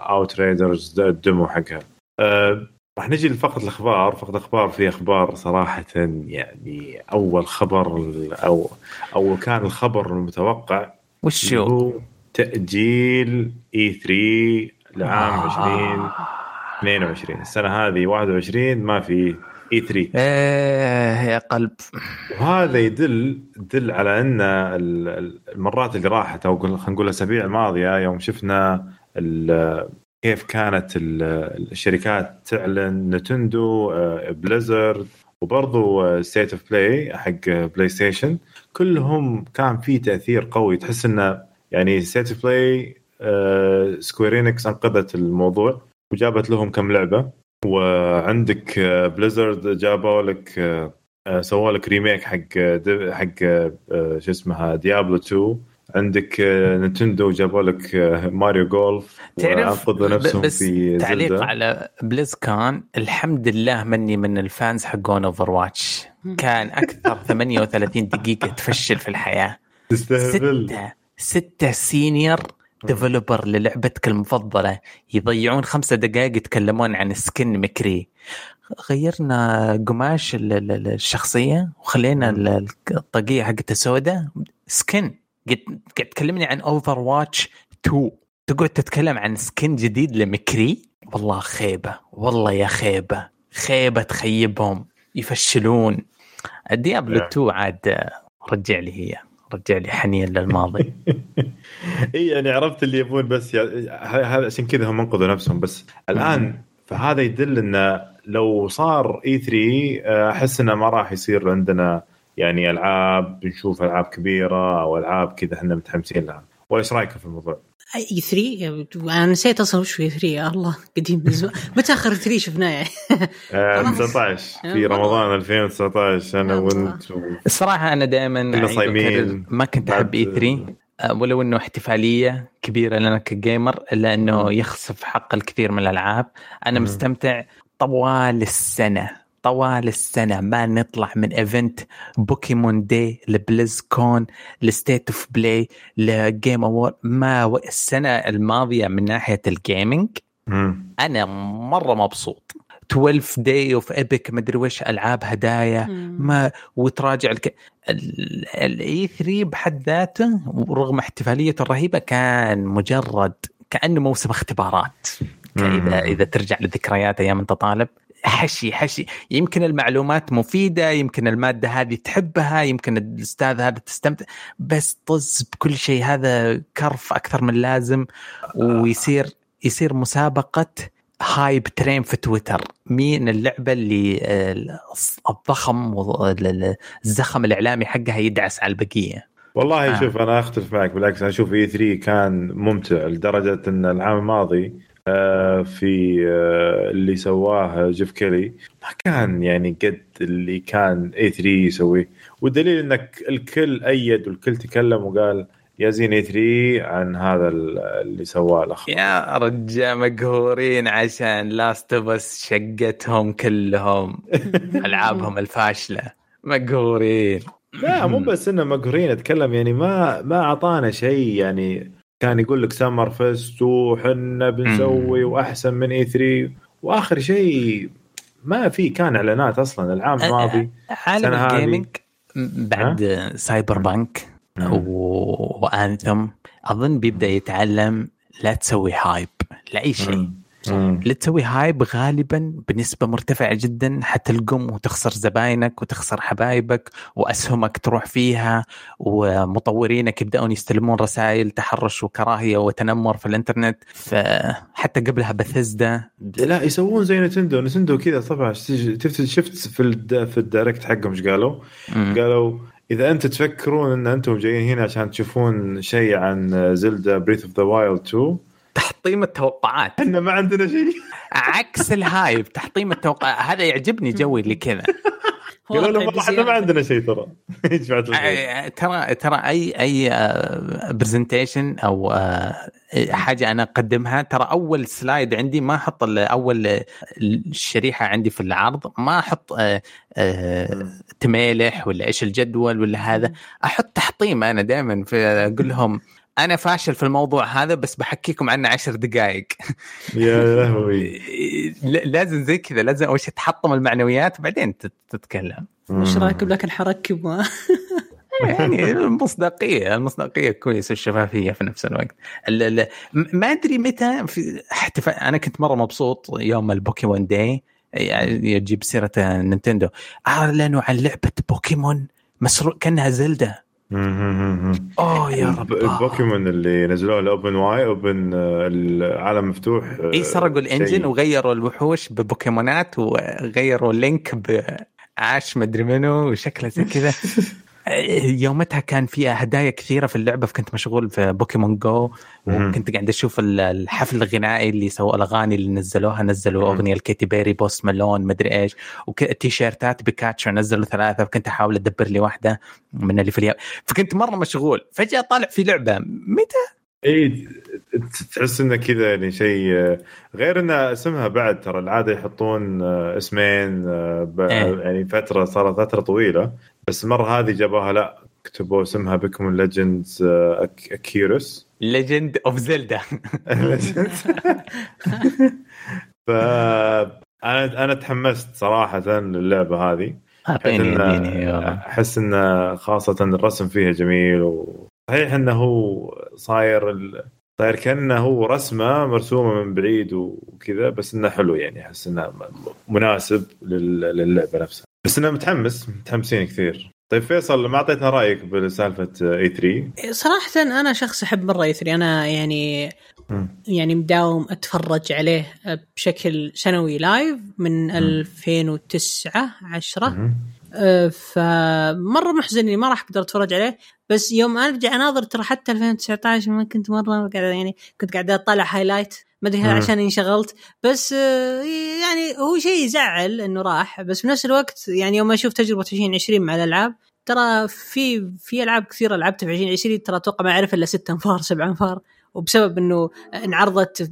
Outriders ال demo حقها. أه راح نجي لفقرة الأخبار. فقرة الأخبار في أخبار صراحة يعني أول خبر أو أو كان الخبر المتوقع وش هو؟ تأجيل E3 لعام آه. 2022 السنة هذه 21 ما في E3 إيه يا قلب. وهذا يدل يدل على أن المرات اللي راحت أو خلينا نقول الأسابيع الماضية يوم شفنا كيف كانت الشركات تعلن Nintendo Blizzard وبرضه State of Play حق PlayStation كلهم كان في تأثير قوي. تحس انه يعني State of Play Square Enix أنقذت الموضوع وجابت لهم كم لعبة. وعندك Blizzard جابوا لك آه، سووا لك remake حق حق آه، شو اسمها Diablo 2 عندك Nintendo جابوا لك Mario Golf تعرف نفسهم بس في تعليق Zelda. على BlizzCon الحمد لله مني من ال fans حقون Overwatch كان أكثر [LAUGHS] 38 دقيقة تفشل في الحياة. تستهبل. ستة ستة senior developer للعبتك المفضلة يضيعون خمسة دقائق يتكلمون عن skin McCree. غيرنا قماش الشخصية وخلينا الطاقية حقتها سوداء. skin قاعد تكلمني عن Overwatch 2 تقعد تتكلم عن skin جديد ل McCree؟ والله خيبة والله يا خيبة. خيبة تخيبهم يفشلون. ال Diablo 2 عاد رجع لي هي. رجع لي حنين للماضي. [LAUGHS] إي يعني عرفت اللي يبون بس هذا عشان كذا هم انقذوا نفسهم بس الآن فهذا يدل انه لو صار اي 3 أحس إنه ما راح يصير عندنا يعني ألعاب بنشوف ألعاب كبيرة أو ألعاب كذا إحنا متحمسين لها. ولا إيش رايكم في الموضوع؟ أي 3 أنا نسيت أصلا وش في 3 يا الله قديم من زمان. متى آخر 3 شفناه؟ يعني؟ [LAUGHS] آه 19 في رمضان 2019 أنا وانت. الصراحة أنا دائما صايمين. ما كنت أحب اي 3 ولو إنه احتفالية كبيرة لنا كجيمر إلا إنه يخسف حق الكثير من الألعاب. أنا مستمتع طوال السنة. طوال السنة ما نطلع من event Pokémon Day ل BlizzCon ل State of Play ل Game Awards ما السنة الماضية من ناحية ال gaming أنا مرة مبسوط. 12 Day of Epic مدري وش ألعاب هدايا ما وتراجع الك... ال E3 بحد ذاته رغم احتفاليته الرهيبة كان مجرد كأنه موسم اختبارات. اذا إذا ترجع لذكريات أيام أنت طالب. حشي حشي. يمكن المعلومات مفيدة يمكن المادة هذه تحبها يمكن الاستاذ هذا تستمتع بس طز بكل شيء. هذا كرف أكثر من لازم ويصير يصير مسابقة هايب ترين في تويتر. مين اللعبة اللي الضخم الزخم الإعلامي حقها يدعس على البقية. والله آه. شوف أنا أختلف معك بالعكس أنا أشوف E3 كان ممتع لدرجة إن العام الماضي آه، في آه، اللي سواه Geoff Keighley. ما كان يعني قد اللي كان E3 يسويه. والدليل إنك الكل أيد والكل تكلم وقال يا زين E3 عن هذا اللي سواه الاخ يا رجال مقهورين عشان Last of Us شقتهم كلهم [LAUGHS] ألعابهم الفاشلة. مقهورين. لا مو بس إنه مقهورين أتكلم يعني ما ما أعطانا شيء يعني كان يقول لك Summer Fest وحنا بنسوي وأحسن من E3 وآخر شيء ما في كان إعلانات أصلا العام الماضي عالم ال gaming بعد؟ Cyberpunk و Anthem أظن بيبدأ يتعلم لا تسوي hype لاي شيء. اللي تسوي hype غالبا بنسبة مرتفعة جدا حتلقم وتخسر زباينك وتخسر حبايبك وأسهمك تروح فيها ومطورينك يبدأون يستلمون رسائل تحرش وكراهية وتنمر في الإنترنت. فحتى قبلها بثزدا لا يسوون زي Nintendo. Nintendo كذا طبعا. شفت في في ال Direct حقهم إيش قالوا؟ قالوا إذا أنتم تفكرون إن أنتم جايين هنا عشان تشوفون شيء عن Zelda Breath of the Wild 2 تحطيم التوقعات. إحنا ما عندنا شيء. عكس ال hype تحطيم التوقعات هذا يعجبني جوي اللي كذا. [LAUGHS] قالوا لهم إحنا ما عندنا شيء ترى. [LAUGHS] ترى ترى أي أي presentation أو حاجة أنا أقدمها ترى أول slide عندي ما أحط أول الشريحة عندي في العرض ما أحط تميلح ولا إيش الجدول ولا هذا أحط تحطيم أنا دائما أقول لهم أنا فاشل في الموضوع هذا بس بحكيكم عنه عشر دقائق يا لهوي. لازم زي كذا لازم أول شيء تحطم المعنويات بعدين تتكلم. وش رأيك لكن حركب [LAUGHS] يعني المصداقية المصداقية كويسة والشفافيه في نفس الوقت. ما أدري متى في احتفال أنا كنت مرة مبسوط يوم ال Pokémon Day يعني يجيب سيرة Nintendo. أعلنوا عن لعبة بوكيمون مسروق كأنها زلدة. اوه يا رب. البوكيمون اللي نزلوه ال open world open العالم مفتوح اي سرقوا ال engine وغيروا الوحوش ببوكيمونات وغيروا Link ب Ash مدري منو وشكله زي كذا. [LAUGHS] يومتها كان فيها هدايا كثيرة في اللعبة فكنت مشغول في Pokémon Go وكنت قاعد أشوف الحفل الغنائي اللي سووا الأغاني اللي نزلوها نزلوا أغنية ال Katy Perry Post Malone مدري إيش وتيشيرتات بيكاتشو نزلوا ثلاثة فكنت أحاول أدبر لي واحدة من اللي في اليابان فكنت مرة مشغول. فجأة طالع في لعبة. متى؟ إي تحس إنه كذا يعني شيء غير ان اسمها بعد ترى العادة يحطون اسمين إيه. يعني فترة صارت فترة طويلة. بس المره هذه جابوها لا كتبوا اسمها Pokémon Legends Arceus. Legend of Zelda ف أنا أنا تحمست صراحة للعبة هذه. أحس انه خاصة الرسم فيها جميل وصحيح إنه هو صاير ال... صاير كأنه هو رسمة مرسومة من بعيد وكذا بس إنه حلو يعني أحس إنه مناسب للعبة نفسها. بس أنا متحمس متحمسين كثير. طيب فيصل ما أعطيتنا رأيك بسالفة اي 3 صراحة أنا شخص أحب مرة اي 3 أنا يعني م. يعني مداوم أتفرج عليه بشكل سنوي لايف من م. 2009 10 أه فمرة محزن إني ما راح أقدر أتفرج عليه. بس يوم أرجع أناظر ترى حتى 2019 ما كنت مرة قاعد يعني كنت قاعد اطالع هايلايت ما أدري هل عشان انشغلت بس آه، يعني هو شيء يزعل إنه راح بس بنفس الوقت يعني يوم أشوف تجربة 2020 مع الألعاب ترى في في ألعاب كثيرة لعبتها في 2020 ترى أتوقع ما أعرف إلا ست أنفار سبع أنفار وبسبب إنه انعرضت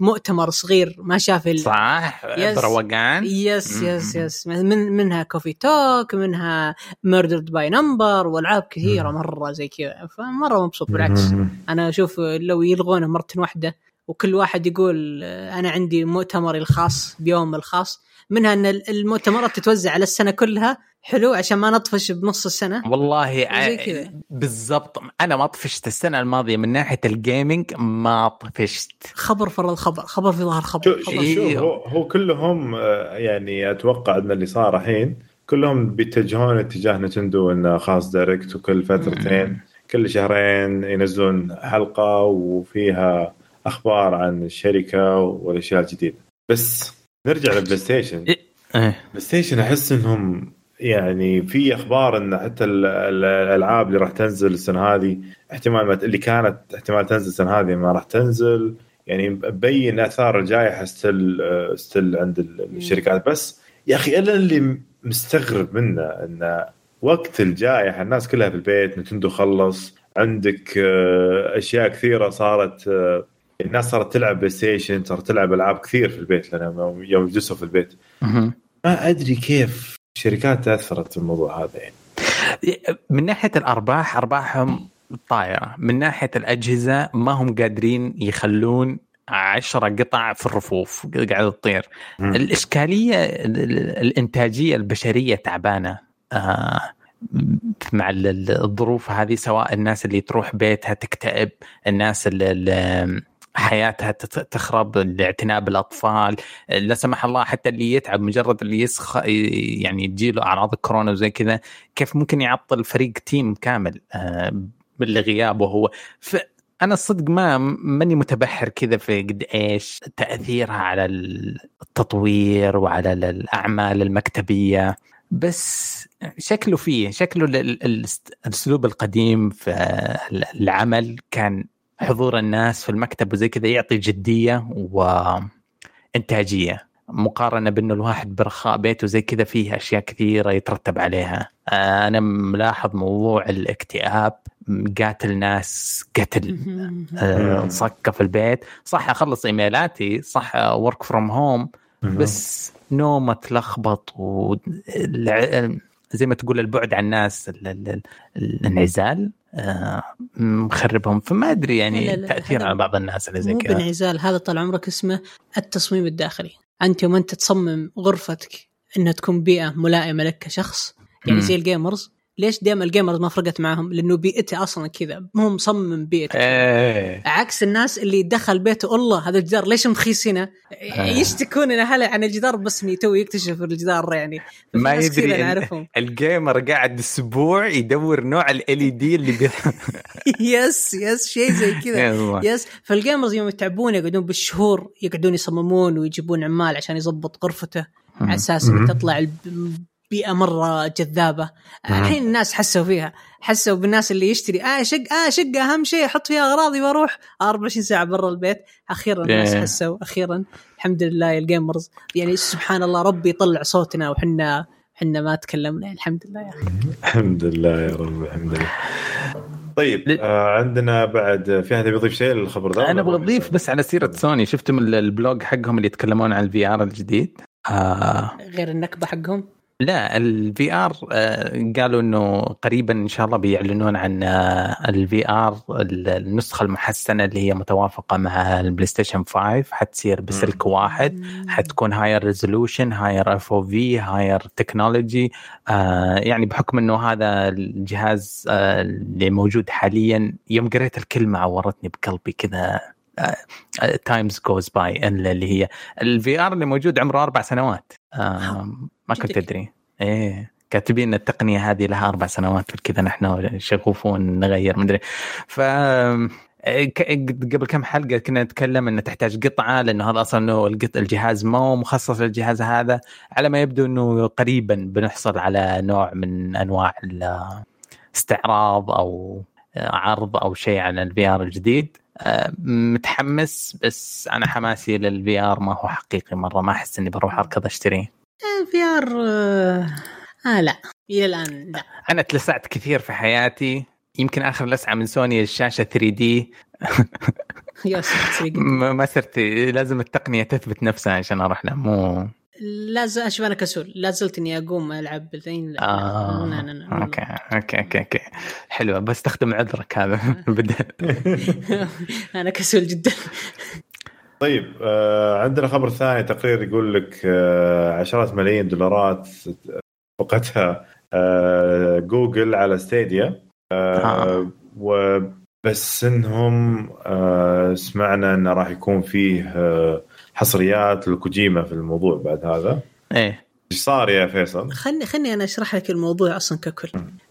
بمؤتمر صغير ما شاف صح؟ بروقان يس يس يس من منها كوفي توك منها ميردرد باي نمبر والعاب كثيرة مرة زي كذا فمرة مبسوط بالعكس. أنا أشوف لو يلغونه مرة واحدة وكل واحد يقول أنا عندي مؤتمري الخاص بيوم الخاص. منها إن المؤتمرات تتوزع على السنة كلها حلو عشان ما نطفش بنص السنة. والله بالضبط. أنا ما طفشت السنة الماضية من ناحية الجيمنج ما طفشت. خبر فرا الخبر خبر في ظهر خبر, شو خبر. شو هو, هو كلهم آه، يعني أتوقع أن اللي صار الحين كلهم بيتجهون اتجاه Nintendo إنه خاص direct وكل فترتين كل شهرين ينزلون حلقة وفيها أخبار عن الشركة والأشياء الجديدة. بس نرجع لل PlayStation إيه. PlayStation أحس إنهم يعني في أخبار إن حتى الألعاب اللي راح تنزل السنة هذه احتمال اللي كانت احتمال تنزل السنة هذه ما راح تنزل. يعني مبين آثار الجائحه still still عند الشركات. بس يا أخي أنا اللي مستغرب منه انه وقت الجائحه الناس كلها في البيت Nintendo خلص عندك آه، أشياء كثيرة صارت آه، الناس صارت تلعب PlayStation صارت تلعب ألعاب كثير في البيت لأن يوم جلسوا في البيت. ما أدري كيف الشركات تأثرت في الموضوع هذا يعني. من ناحية الأرباح أرباحهم طايرة. من ناحية الأجهزة ما هم قادرين يخلون عشرة قطع في الرفوف قاعدة تطير. الإشكالية الإنتاجية البشرية تعبانة. آه مع الظروف هذه سواء الناس اللي تروح بيتها تكتئب الناس اللي حياتها تخرب الاعتناء بالأطفال لا سمح الله حتى اللي يتعب مجرد اللي يسخ يعني تجيله أعراض كورونا وزي كذا كيف ممكن يعطل فريق تيم كامل آه، باللي غيابه هو أنا الصدق ما ماني متبحر كذا في قد إيش تأثيرها على التطوير وعلى الأعمال المكتبية. بس شكله فيه شكله الأسلوب القديم في العمل كان حضور الناس في المكتب وزي كذا يعطي جدية وإنتاجية مقارنة بأنه الواحد برخاء بيته زي كذا فيه أشياء كثيرة يترتب عليها. أنا ملاحظ موضوع الاكتئاب قاتل ناس قتل. أه صكه في البيت. صح أخلص إيميلاتي صح work from home بس نومة تلخبط و زي ما تقول البعد عن الناس الانعزال آه، مخربهم. فما أدري يعني تأثير على بعض الناس اللي زي كذا. مو بانعزال هذا طال عمرك اسمه التصميم الداخلي. أنت يوم أنت تصمم غرفتك إنها تكون بيئة ملائمة لك كشخص يعني زي ال gamers ليش دائما ال gamers ما فرقت معهم؟ لأنه بيئته أصلا كذا مو مصمم بيئته إيه. عكس الناس اللي دخل بيته الله هذا الجدار ليش مخيسينه؟ إيه. يشتكون هلا عن الجدار بس تو يكتشف الجدار يعني ما يدري نعرفهم ال gamer قاعد أسبوع يدور نوع LED اللي بي... [LAUGHS] yes yes شيء زي كذا yes فال gamers يوم يتعبون يقعدون بالشهور يقعدون يصممون ويجيبون عمال عشان يضبط غرفته على أساس تطلع بيئة مرة جذابة. الحين الناس حسوا فيها. حسوا بالناس اللي يشتري. آه شق آه شقة أهم شيء أحط فيها أغراضي وأروح 24 ساعة برا البيت. أخيرا الناس حسوا. أخيرا. الحمد لله ال gamers يعني سبحان الله ربي يطلع صوتنا وحنا حنا ما تكلمنا. الحمد لله يا أخي. الحمد لله يا رب. الحمد لله. طيب آه عندنا بعد في احد بيضيف شيء للخبر ذا أنا أبغى أضيف بس على سيرة سوني. شفتم ال blog حقهم اللي يتكلمون عن ال VR الجديد؟ آه. غير النكبة حقهم؟ لا ال VR آه، قالوا إنه قريبا إن شاء الله بيعلنون عن ال VR النسخة المحسنة اللي هي متوافقة مع ال PlayStation 5 حتصير بسلك واحد. حتكون higher resolution higher FOV higher technology يعني بحكم إنه هذا الجهاز آه، اللي موجود حاليا يوم قريت الكلمة عورتني بقلبي كذا. times goes by اللي هي ال VR اللي موجود عمره أربع سنوات. ما كنت أدري. إيه كاتبين التقنية هذه لها أربع سنوات كذا نحن شغوفون نغير مدري ف قبل كم حلقة كنا نتكلم انه تحتاج قطعة لأنه هذا أصلا إنه الجهاز مو مخصص للجهاز هذا على ما يبدو إنه قريبا بنحصل على نوع من أنواع الاستعراض أو عرض أو شيء عن ال VR الجديد. متحمس بس أنا حماسي لل VR ما هو حقيقي مرة. ما أحس إني بروح أركض أشتريه. ال VR آه, آه لا. إلى الآن لا. أنا تلسعت كثير في حياتي. يمكن آخر لسعة من سوني الشاشة 3D. [LAUGHS] ما صرت لازم التقنية تثبت نفسها عشان أروح لها مو لازم أشوف أنا كسول. لا زلت إني أقوم ألعب بالثين لا آه. لا, لا, لا, okay okay okay okay. حلوة. بستخدم عذرك هذا. [LAUGHS] [LAUGHS] [LAUGHS] أنا كسول جدا. طيب آه عندنا خبر ثاني. تقرير يقول لك آه عشرات ملايين دولارات فقدها آه جوجل على Stadia. آه آه. وبس إنهم آه سمعنا إنه راح يكون فيه آه حصريات لكوجيما في الموضوع بعد هذا. إيه. إيش صار يا فيصل؟ خلني خلني أنا أشرح لك الموضوع أصلا ككل.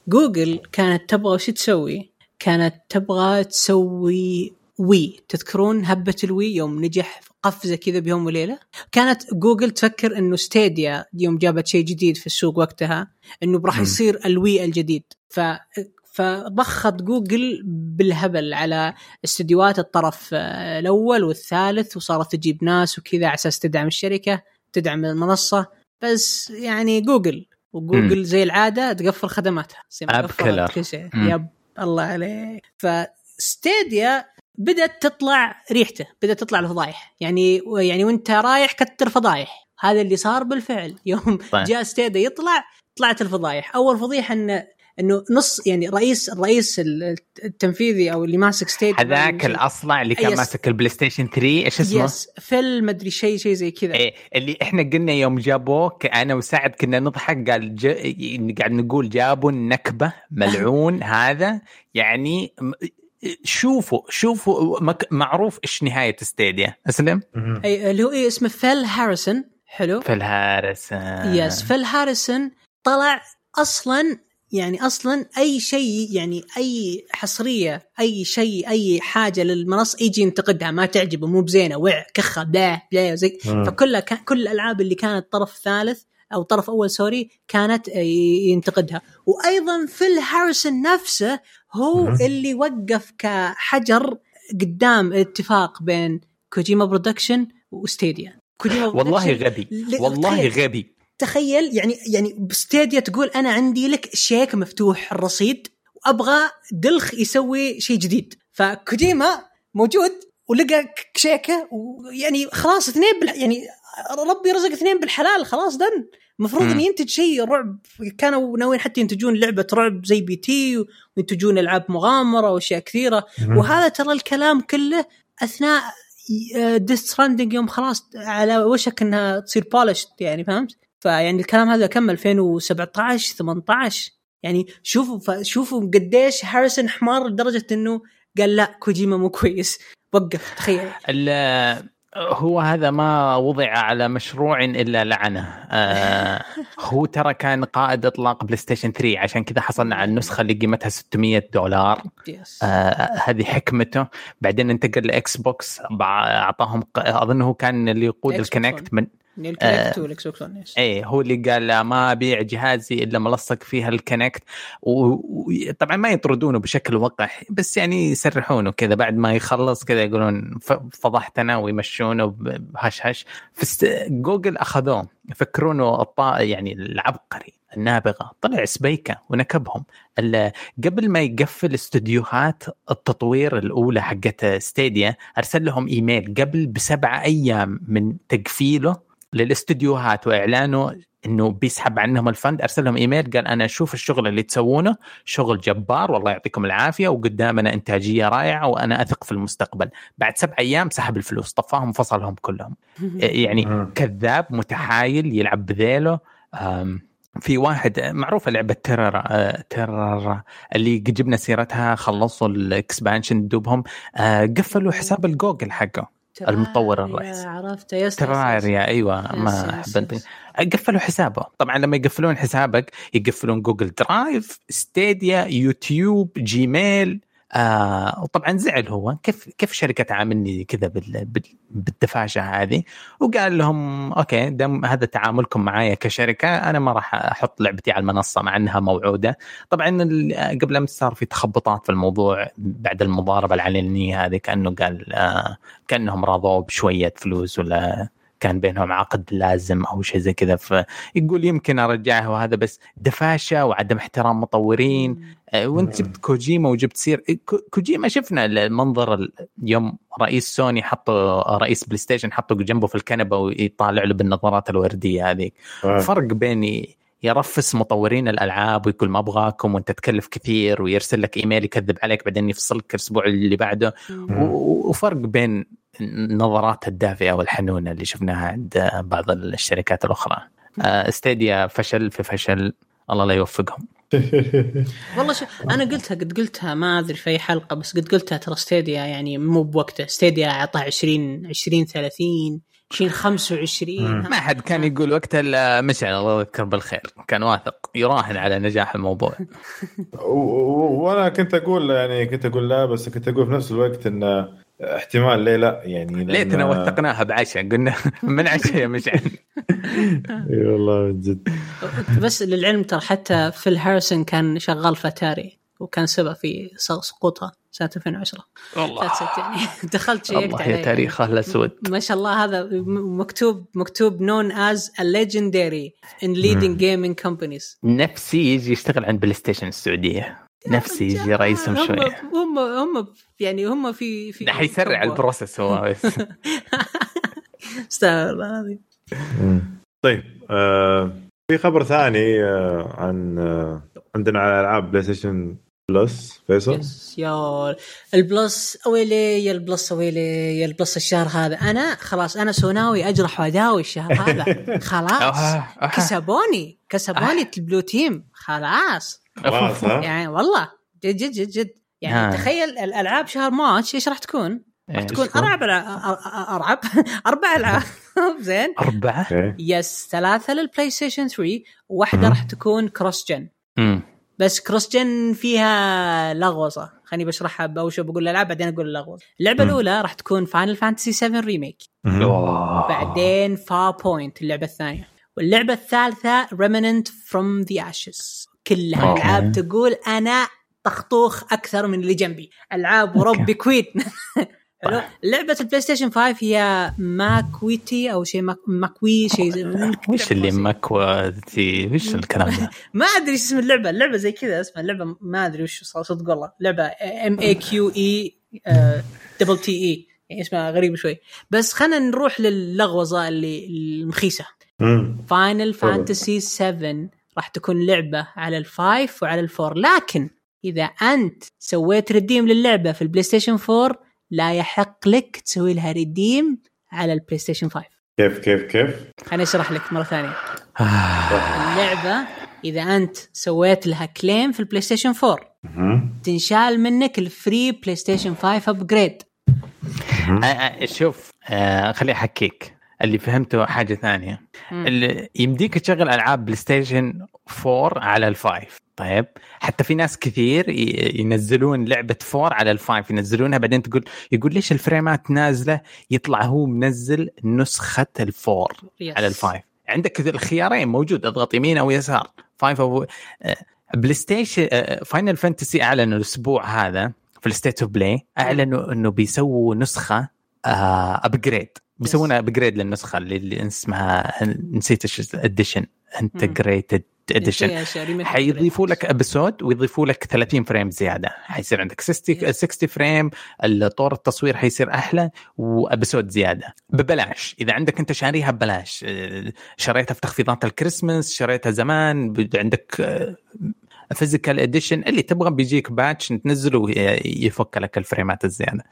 جوجل كانت تبغى وش تسوي؟ كانت تبغى تسوي Wii. تذكرون هبة ال Wii يوم نجح قفزة كذا بيوم وليلة؟ كانت جوجل تفكر إنه Stadia يوم جابت شيء جديد في السوق وقتها إنه راح يصير ال Wii الجديد. ف فضخت جوجل بالهبل على استديوهات الطرف آه، الأول والثالث وصارت تجيب ناس وكذا على أساس تدعم الشركة تدعم المنصة. بس يعني Google و Google زي العادة تقفل خدماتها app killer yep الله عليك. ف Stadia بدأت تطلع ريحته بدأت تطلع الفضايح. يعني يعني وانت رايح كتر فضايح. هذا اللي صار بالفعل. يوم طيب. جاء Stadia يطلع طلعت الفضايح. أول فضيحة انه إنه نص يعني رئيس الرئيس التنفيذي أو اللي ماسك Stadia هذاك الأصلع اللي كان ماسك ال PlayStation 3 إيش اسمه؟ yes فيل مدري شيء شيء زي كذا. إيه اللي إحنا قلنا يوم جابوه أنا وسعد كنا نضحك قال ج... قاعد نقول جابوا النكبة ملعون [LAUGHS] هذا يعني شوفوا شوفوا معروف إيش نهاية Stadia أسلم؟ أي اللي هو إيه اسمه فيل هاريسون حلو. فيل هاريسون. يس فيل هاريسون طلع أصلا يعني أصلا أي شيء يعني أي حصرية أي شيء أي حاجة للمنصة يجي ينتقدها ما تعجبه مو بزينة وع كخة blah blah زي. فكلها كل الألعاب اللي كانت طرف ثالث أو طرف أول sorry كانت ينتقدها. وأيضا فيل هاريسون نفسه هو اللي وقف كحجر قدام اتفاق بين Kojima Productions و Stadia. كوجيما والله غبي والله غبي. تخيل يعني يعني ب Stadia تقول أنا عندي لك شيك مفتوح الرصيد وأبغى دلخ يسوي شيء جديد. فكوجيما موجود ولقى شيكه ويعني خلاص اثنين بال يعني ربي رزق اثنين بالحلال خلاص done. المفروض إنه ينتج شيء رعب. كانوا ناويين حتى ينتجون لعبة رعب زي P.T. وينتجون ألعاب مغامرة وأشياء كثيرة. وهذا ترى الكلام كله أثناء Death Stranding يوم خلاص على وشك إنها تصير polished يعني فهمت؟ فيعني الكلام هذا كم؟ 2017 18 يعني شوفوا شوفوا قديش هاريسون حمار لدرجة إنه قال لا كوجيما مو كويس. وقف تخيل. [LAUGHS] هو هذا ما وضع على مشروع إلا لعنة. آه [LAUGHS] هو ترى كان قائد إطلاق بلاي ستيشن 3 عشان كذا حصلنا على النسخة اللي قيمتها 600 دولار. آه هذه حكمته. بعدين انتقل لإكس بوكس أعطاهم اظن هو كان اللي يقود ال Kinect من ال Kinect والاكس بوكس اي هو اللي قال ما أبيع جهازي إلا ملصق فيها ال Kinect وطبعا ما يطردونه بشكل وقح بس يعني يسرحونه كذا. بعد ما يخلص كذا يقولون فضحتنا ويمشونه بهش هش جوجل أخذوه يفكرونه الطا يعني العبقري النابغة. طلع سبيكة ونكبهم. قبل ما يقفل استديوهات التطوير الأولى حقت ستيديا أرسل لهم إيميل قبل بسبعة أيام من تقفيله. للاستديوهات واعلانه إنه بيسحب عنهم ال fund. أرسل لهم إيميل قال أنا أشوف الشغل اللي تسوونه شغل جبار والله يعطيكم العافية وقدامنا إنتاجية رائعة وأنا أثق في المستقبل. بعد سبع أيام سحب الفلوس طفاهم وفصلهم كلهم. [LAUGHS] يعني كذاب متحايل يلعب بذيله. في واحد معروفة لعبة Terraria، Terraria اللي جبنا سيرتها خلصوا ال expansion دوبهم آه، قفلوا حساب الجوجل حقه. المطور الرئيسي. عرفته yes Terraria أيوه ما أحب قفلوا حسابه طبعا لما يقفلون حسابك يقفلون Google Drive Stadia YouTube Gmail آه وطبعا زعل هو. كيف كيف شركة تعاملني كذا بال- بال- بالدفاشه هذه؟ وقال لهم okay دام هذا تعاملكم معايا كشركة أنا ما راح أحط لعبتي على المنصة مع إنها موعودة. طبعا قبل أمس صار في تخبطات في الموضوع بعد المضاربة العلنية هذه كأنه قال آه كأنهم راضوا بشوية فلوس ولا كان بينهم عقد لازم أو شيء زي كذا. فيقول يمكن أرجعها وهذا بس دفاشة وعدم احترام مطورين. آه، وانت جبت كوجيما وجبت سير. كو- كوجيما شفنا المنظر ال- يوم رئيس سوني حطوا رئيس بلاي ستيشن حطوا جنبه في الكنبة ويطالع له بالنظارات الوردية هذيك. آه. فرق بين يرفس مطورين الألعاب ويقول ما أبغاكم وأنت تكلف كثير ويرسل لك إيميل يكذب عليك بعدين يفصلك الأسبوع اللي بعده. وفرق بين النظرات الدافئة والحنونة اللي شفناها عند بعض الشركات الأخرى. آه، ستيديا فشل في فشل. الله لا يوفقهم. [LAUGHS] والله شو أنا قلتها قد قلتها ما أدري في أي حلقة بس قد قلتها ترى ستيديا يعني مو بوقته. ستيديا أعطاه 20 20 30 20 25 ما حد كان يقول وقتها إلا مشعل الله يذكر بالخير. كان واثق يراهن على نجاح الموضوع. [LAUGHS] وأنا كنت أقول يعني كنت أقول لا بس كنت أقول في نفس الوقت إن احتمال ليه لا؟ يعني لأن- ليتنا وثقناها بعشاء قلنا [LAUGHS] من عشاء يا مشعل؟ [LAUGHS] إي والله من جد. بس للعلم ترى حتى فيل هاريسون كان شغال في اتاري وكان سبب في سقوطها سنة 2010 والله. يعني [LAUGHS] دخلت شيكت الله عليه يا تاريخه الاسود ما شاء الله هذا مكتوب مكتوب known as a legendary in leading gaming companies. نفسي يجي يشتغل عند بلاي ستيشن السعودية. نفسي يجي رئيسهم هم شوية. هم هم يعني هم في في حيسرع. ال process هو. بس [LAUGHS] استغفر الله العظيم. طيب آه في خبر ثاني آه عن آه عندنا على ألعاب PlayStation Plus فيصل؟ yes يا ال Plus ويلي يا ال Plus ويلي يا ال Plus الشهر هذا. أنا خلاص أنا سوناوي أجرح وأداوي الشهر هذا. [LAUGHS] خلاص. كسبوني كسبوني ال blue team. خلاص. خلاص ها يعني والله جد جد جد جد يعني آه. تخيل الألعاب شهر March إيش راح تكون؟ راح إيه. تكون [LAUGHS] أربع ألعاب- أربع [LAUGHS] ألعاب زين أربعة okay yes ثلاثة للبلاي ستيشن 3 وواحده. راح تكون cross gen. بس cross gen فيها لغوصة خليني بشرحها باول شيء بقول الألعاب بعدين أقول اللغوصة اللعبة مم. الأولى راح تكون فاينل فانتسي 7 ريميك. بعدين Farpoint اللعبة الثانية واللعبة الثالثة Remnant From the Ashes كلها okay. ألعاب تقول أنا طخطوخ أكثر من اللي جنبي. ألعاب وربي كويت. [LAUGHS] حلو. لعبة البلاي ستيشن 5 هي ماكويتي أو شيء ماك- ماكوي شيء زي وش اللي مكوتي وش الكلام ده؟ [LAUGHS] ما أدري إيش اسم اللعبة. اللعبة زي كذا اسمها. اللعبة ما أدري وش صدق والله. لعبة M A Q E double T E يعني اسمها غريب شوي. بس خلينا نروح للغوصه اللي المخيسة. Final. Fantasy 7 راح تكون لعبة على ال five وعلى ال four. لكن إذا أنت سويت redeem للعبة في البلاي ستيشن 4 لا يحق لك تسوي لها redeem على البلاي ستيشن 5 كيف كيف كيف؟ خليني أشرح لك مرة ثانية. آه. اللعبة إذا أنت سويت لها claim في البلاي ستيشن 4 مم. تنشال منك ال free PlayStation 5 upgrade شوف آه، خليني أحكيك. اللي فهمته حاجة ثانية. اللي يمديك تشغل ألعاب بلاي ستيشن 4 على ال five طيب. حتى في ناس كثير ينزلون لعبة 4 على ال five ينزلونها بعدين تقول يقول ليش الفريمات نازلة؟ يطلع هو منزل نسخة ال four yes. على ال five عندك الخيارين موجود اضغط يمين أو يسار. five أو آه، PlayStation آه، Final Fantasy أعلنوا الأسبوع هذا في ال State of Play أعلنوا إنه بيسووا نسخة upgrade بيسوونها upgrade للنسخة اللي, اللي اسمها نسيت إيش edition Intergrade edition حيضيفوا لك episode ويضيفوا لك 30 frame زيادة. حيصير عندك 60 Yes. 60 frame طور التصوير حيصير أحلى و episode زيادة. ببلاش. إذا عندك أنت شاريها ببلاش. آه، شريتها في تخفيضات الكريسماس شريتها زمان عندك physical edition اللي تبغى بيجيك patch تنزله ويفك لك ال frameات الزيادة.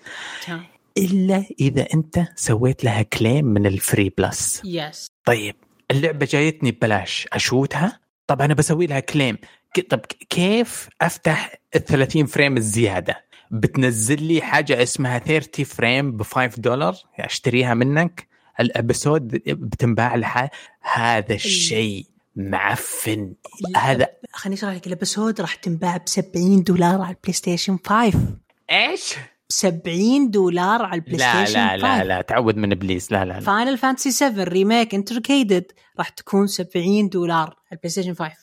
إلا إذا أنت سويت لها claim من ال free Plus yes طيب اللعبة جايتني ببلاش أشوتها؟ طب أنا بسوي لها claim طب كيف أفتح ال 30 frame الزيادة؟ بتنزل لي حاجة اسمها 30 frame ب 5 دولار؟ أشتريها منك؟ ال episode بتنباع لها؟ هذا الشيء معفن. هذا خليني أشرح لك. ال episode راح تنباع ب 70 دولار على ال PlayStation 5 إيش؟ 70 دولار على ال Play لا Station لا لا 5. لا تعود من إبليس لا لا لا Final Fantasy 7 Remake Intergrade راح تكون 70 دولار على ال PlayStation 5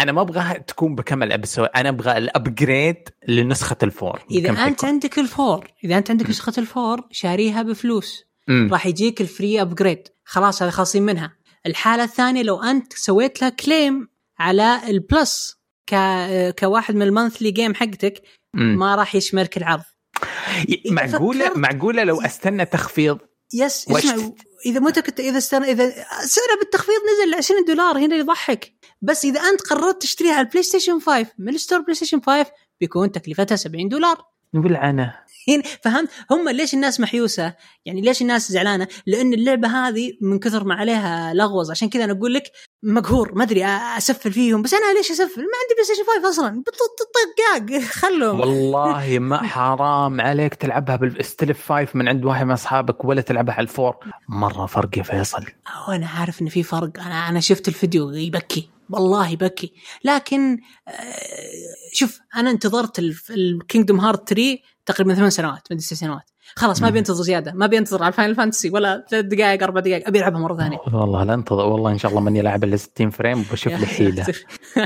أنا ما أبغاها تكون بكمل episode أنا أبغى ال upgrade لنسخة ال four إذا أنت؟ عندك ال four إذا أنت عندك نسخة ال four شاريها بفلوس. راح يجيك ال free upgrade خلاص هذا خالصين منها الحالة الثانية لو أنت سويت لها claim على ال Plus ك... كواحد من ال monthly game حقتك. ما راح يشملك العرض معقوله معقولة لو أستنى تخفيض yes اسمع إذا متى كنت إذا استن... إذا سعرها بالتخفيض نزل ل 20 دولار هنا يضحك. بس إذا أنت قررت تشتريها على ال PlayStation 5 من ال store PlayStation 5 بيكون تكلفتها 70 دولار. هنا فهمت؟ هم ليش الناس محيوسة؟ يعني ليش الناس زعلانة؟ لأن اللعبة هذه من كثر ما عليها لغوص عشان كذا أنا أقول لك مقهور. ما أدري أسفل فيهم. بس أنا ليش أسفل؟ ما عندي بلاي ستيشن 5 أصلا طقاق [LAUGHS] خلهم والله ما [LAUGHS] حرام عليك تلعبها بالستلف 5 من عند واحد من أصحابك ولا تلعبها على الفور. مرة فرق يا فيصل. وأنا عارف إن في فرق. أنا أنا شفت الفيديو يبكي. والله يبكي لكن آه، شوف أنا انتظرت ال Kingdom Hearts 3 تقريبا ثمان سنوات من ست سنوات. خلاص ما. بينتظر زيادة. ما بينتظر على Final Fantasy ولا ثلاث دقائق أربع دقائق. أبي ألعبها مرة ثانية. والله لا انتظر. والله إن شاء الله ماني لاعب الا 60 frame وبشوف لي حيله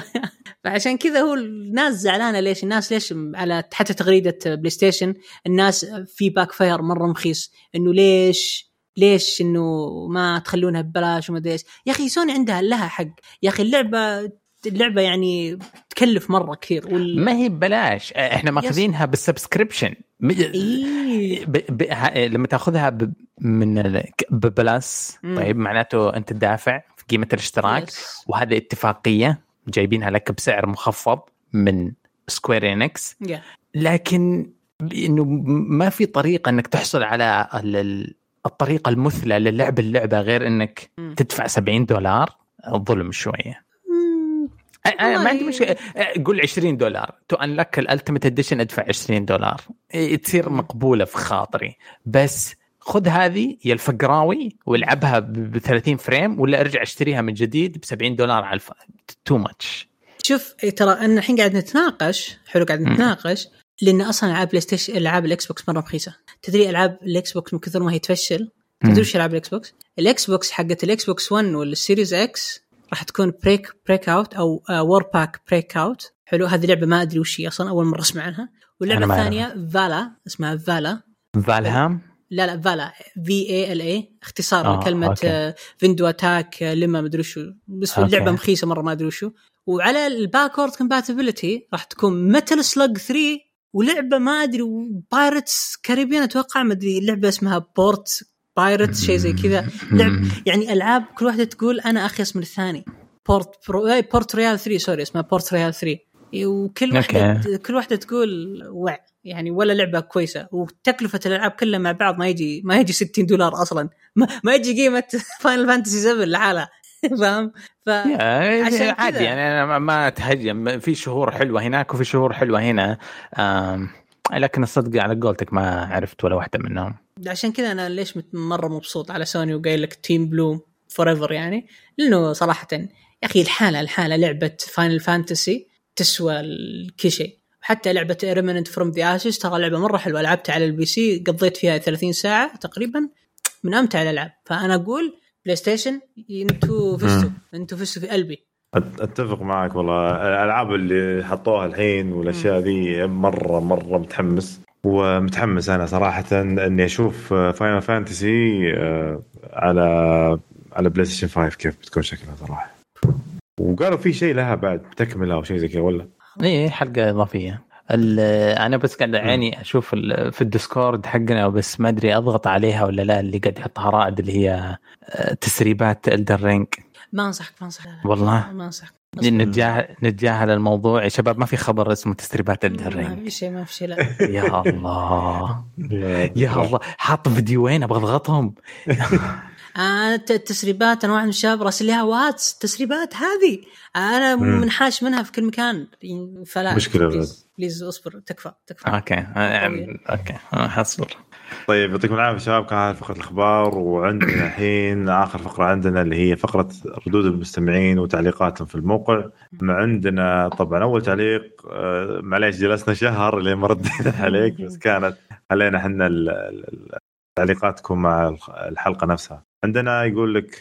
[LAUGHS] فعشان كذا هو الناس زعلانة. ليش؟ الناس ليش على حتى تغريدة PlayStation الناس في backfire مرة مخيس. إنه ليش ليش إنه ما تخلونها ببلاش وما أدري إيش؟ يا أخي سوني عندها لها حق. يا أخي اللعبة اللعبة يعني تكلف مرة كثير. وال... ما هي ببلاش. إحنا مأخذينها بال subscription. م- إيه. ب... ب... ه- لما تأخذها ب... من ال... ببلاس مم. طيب معناته أنت تدافع في قيمة الاشتراك. yes. وهذه اتفاقية. جايبينها لك بسعر مخفض من Square Enix. لكن إنه ما في طريقة إنك تحصل على الطريقة المثلى للعب اللعبة غير إنك مم. تدفع 70 دولار ظلم شوية. أنا ما عندي مشكلة. قول 20 دولار. to unlock ال ultimate edition ادفع 20 دولار. تصير مقبولة في خاطري. بس خذ هذه يا الفقراوي والعبها ب 30 frame ولا ارجع اشتريها من جديد ب 70 دولار على الف... too much شوف ترى أن الحين قاعد نتناقش حلو قاعد. نتناقش لأن أصلا ألعاب بلاي ستيشن ألعاب الاكس بوكس مرة رخيصة. تدري ألعاب الاكس بوكس من كثر ما هي تفشل؟ تدري وش ألعاب الاكس بوكس؟ الاكس بوكس حقت الاكس بوكس 1 والسيريز إكس راح تكون بريك بريك اوت أو وور باك بريك اوت حلو هذه لعبة ما أدري وش هي أصلا أول مرة أسمع عنها. واللعبة ما الثانية فالا اسمها فالا فالهام لا لا فالا في اي ال اي اختصار آه، لكلمه فيندو اتاك لما مدري شو بس أوكي. اللعبه مخيسه مرة ما أدري وشو وعلى ال backward compatibility راح تكون Metal Slug 3 ولعبة ما أدري Pirates Caribbean أتوقع ما أدري لعبة اسمها Port Pirates شيء زي كذا. [LAUGHS] لعب يعني ألعاب كل واحدة تقول أنا اخيس من الثاني. Port برو... Port Royale 3 sorry اسمها Port Royale 3 وكل واحدة. كل واحدة تقول وع يعني ولا لعبة كويسة. وتكلفة الألعاب كلها مع بعض ما يجي ما يجي 60 دولار أصلا. ما, ما يجي قيمة Final Fantasy 7 لحالها [LAUGHS] فاهم؟ ف عشان عادي. يعني أنا ما- أتهجم. في شهور حلوة هناك وفي شهور حلوة هنا. لكن الصدق على قولتك ما عرفت ولا واحدة منهم. عشان كذا أنا ليش مرة مبسوط على سوني وقايل لك team blue forever يعني؟ لأنه صراحة يا أخي الحالة الحالة لعبة Final Fantasy تسوى كل شيء. حتى لعبة Remnant: From the Ashes ترى لعبة مرة حلوة. لعبتها على ال PC قضيت فيها 30 ساعة تقريبا من امتع الألعاب. فأنا أقول PlayStation أنتوا فزتوا أنتوا فزتوا في قلبي. أتفق معك والله. الألعاب اللي حطوها الحين والأشياء ذي مره مرة متحمس. ومتحمس أنا صراحة إني أشوف Final Fantasy على على PlayStation 5 كيف بتكون شكلها صراحة. وقالوا في شيء لها بعد تكملة أو شيء زي كذا ولا؟ إيه حلقة إضافية. أنا بس قاعد عيني أشوف ال- في ال Discord حقنا بس ما أدري أضغط عليها ولا لا اللي قاعد يحطها رائد اللي هي آه، تسريبات Elden Ring ما أنصحك ما أنصحك. والله؟ ما أنصحك. نتجاهل نتجاهل الموضوع. يا شباب ما في خبر اسمه تسريبات الدر ما في شيء ما في شيء لا. [LAUGHS] يا الله. يا الله. حاط فيديوين أبغى أضغطهم. [LAUGHS] أنا الت- التسريبات أنا واحد من الشباب راسل لها واتس التسريبات هذه. أنا. منحاش منها في كل مكان. فلا مشكلة please, please اصبر تكفى تكفى. أوكي. آه، أوكي. آه، حصبر طيب يعطيكم العافية شباب كان هذه فقرة الأخبار وعندنا [COUGHS] الحين آخر فقرة عندنا اللي هي فقرة ردود المستمعين وتعليقاتهم في الموقع. ما عندنا طبعا أول تعليق آه، معليش جلسنا شهر لين ما ردينا [LAUGHS] عليك بس كانت خلينا إحنا ال- ال- ال- تعليقاتكم مع الخ- الحلقة نفسها. عندنا يقول لك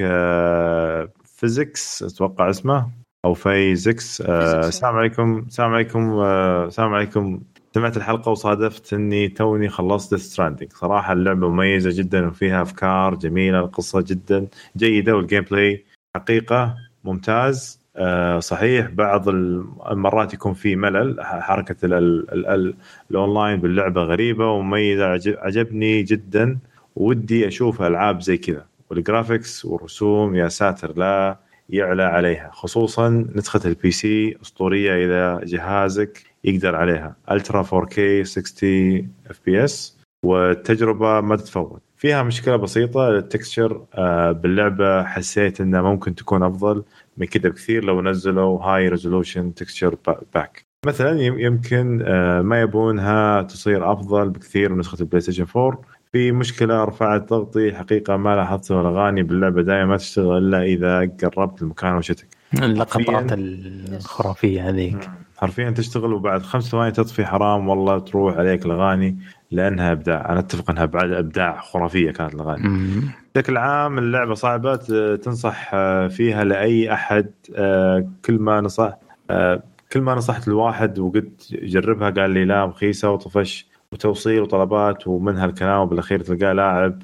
Physics أتوقع اسمه أو Physics آه،. السلام عليكم السلام عليكم آه، السلام عليكم. سمعت الحلقة وصادفت إني توني خلصت Stranding صراحة اللعبة مميزة جدا وفيها أفكار جميلة القصة جدا جيدة وال gameplay حقيقة ممتاز آه، صحيح. بعض المرات يكون في ملل حركة ال ال ال الأونلاين باللعبة غريبة ومميزة عجب- عجبني جدا. ودي أشوف ألعاب زي كذا. وال graphics والرسوم يا ساتر لا يعلى عليها خصوصا نسخة ال PC أسطورية إذا جهازك يقدر عليها. ultra 4K 60 FPS والتجربة ما تتفوت. فيها مشكلة بسيطة ال texture آه، باللعبة حسيت إنها ممكن تكون أفضل من كذا بكثير لو نزلوا high resolution texture pack مثلا يم- يمكن آه، ما يبونها تصير أفضل بكثير من نسخة ال PlayStation 4 في مشكلة رفعت ضغطي حقيقة ما لاحظتها الاغاني باللعبة دائما ما تشتغل إلا إذا قربت المكان وشتك. اللقطات الخرافية هذيك. حرفيا تشتغل وبعد خمس ثواني تطفي حرام والله تروح عليك الأغاني لأنها إبداع. أنا أتفق إنها بعد إبداع خرافية كانت الأغاني. مم. بشكل عام اللعبة صعبة ت- تنصح آه، فيها لأي أحد آه، كل ما نصح آه، كل ما نصحت الواحد وقلت جربها قال لي لا رخيصة وطفش. وتوصيل وطلبات ومنها الكلام وبالأخير تلقاه لاعب.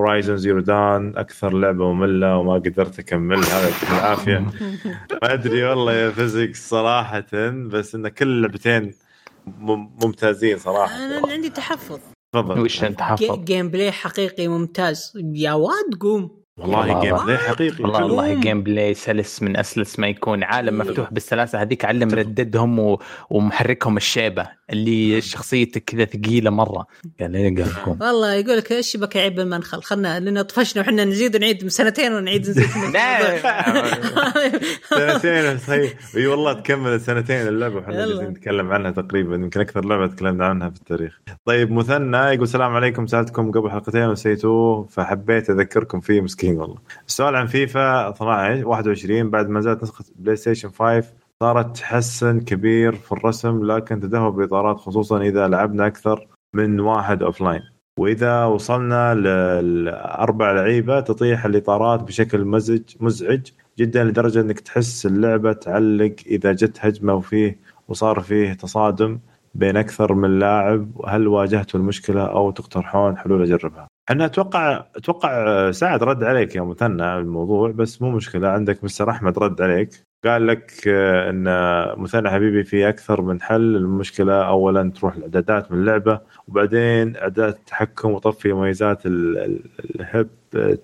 هورايزن زيرو دان أكثر لعبة مملة وما قدرت أكملها يعطيكم العافية. [LAUGHS] ما أدري والله يا فيزيكس صراحة بس إن كل لعبتين مم- ممتازين صراحة. أنا عندي تحفظ. تفضل. وش حافظ؟ جيم بلاي حقيقي ممتاز. يا واد قوم. والله. جيم بلاي حقيقي. والله. والله جيم بلاي سلس من أسلس ما يكون. عالم مفتوح بالسلاسة هذيك علم رددهم. ومحركهم الشيبة. اللي شخصيتك كذا ثقيلة مرة. قال قوم والله يقول لك إيش بك عيب المنخل؟ خلنا لأن طفشنا وحنا نزيد ونعيد سنتين ونعيد نزيد. [LAUGHS] من سنتين صحيح. إي والله تكمل سنتين اللعبة وحنا نتكلم عنها تقريبا يمكن أكثر لعبة تكلمنا عنها في التاريخ. طيب مثنى يقول السلام عليكم سألتكم قبل حلقتين ونسيتوه فحبيت أذكركم فيه مسكين والله. السؤال عن فيفا 12 21 بعد ما نزلت نسخة PlayStation 5 صارت تحسن كبير في الرسم لكن تدهور بالاطارات خصوصا إذا لعبنا أكثر من واحد offline. وإذا وصلنا لاربع لعيبة تطيح الإطارات بشكل مزج مزعج جدا لدرجة إنك تحس اللعبة تعلق إذا جت هجمة وفيه وصار فيه تصادم بين أكثر من لاعب هل واجهتوا المشكلة أو تقترحون حلول أجربها؟ أنا أتوقع أتوقع سعد رد عليك يا مثنى الموضوع بس مو مشكلة عندك مستر أحمد رد عليك قال لك آه، إن مثنى حبيبي في أكثر من حل. المشكلة اولا تروح الإعدادات من اللعبة وبعدين اعدادات التحكم وطفي مميزات ال- ال- الهيب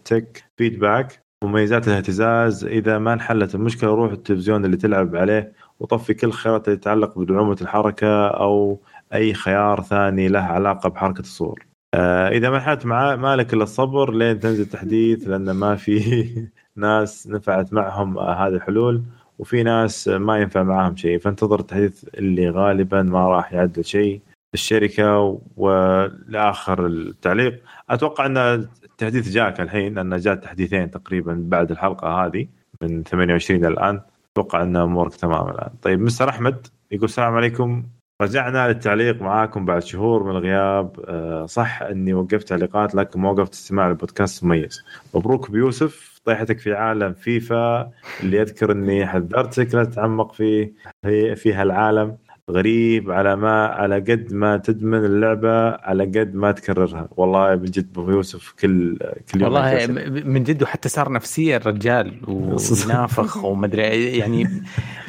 تك فيدباك مميزات الاهتزاز. إذا ما انحلت المشكلة روح التلفزيون اللي تلعب عليه وطفي كل الخيارات اللي تتعلق بدعومة الحركة أو أي خيار ثاني له علاقة بحركة الصور. آه إذا ما انحلت معاه مالك إلا الصبر لين تنزل تحديث لأن ما في [LAUGHS] ناس نفعت معهم آه هذه الحلول. وفي ناس ما ينفع معاهم شيء فانتظر التحديث اللي غالبا ما راح يعدل شيء. الشركة ولاخر التعليق أتوقع أن التحديث جاك الحين لأن جاء تحديثين تقريبا بعد الحلقة هذه من 28 الآن. أتوقع أن أمورك تمام الآن. طيب مستر أحمد يقول السلام عليكم. رجعنا للتعليق معاكم بعد شهور من الغياب. آه، صح إني وقفت تعليقات لكن ما وقفت استماع للبودكاست. مميز. مبروك بيوسف. طيحتك في عالم فيفا. اللي اذكر إني حذرتك لا تتعمق فيه في في هالعالم. غريب على ما على قد ما تدمن اللعبة على قد ما تكررها. والله من جد أبو يوسف كل كل يوم والله من جد وحتى صار نفسية الرجال ونافخ [LAUGHS] ومدري يعني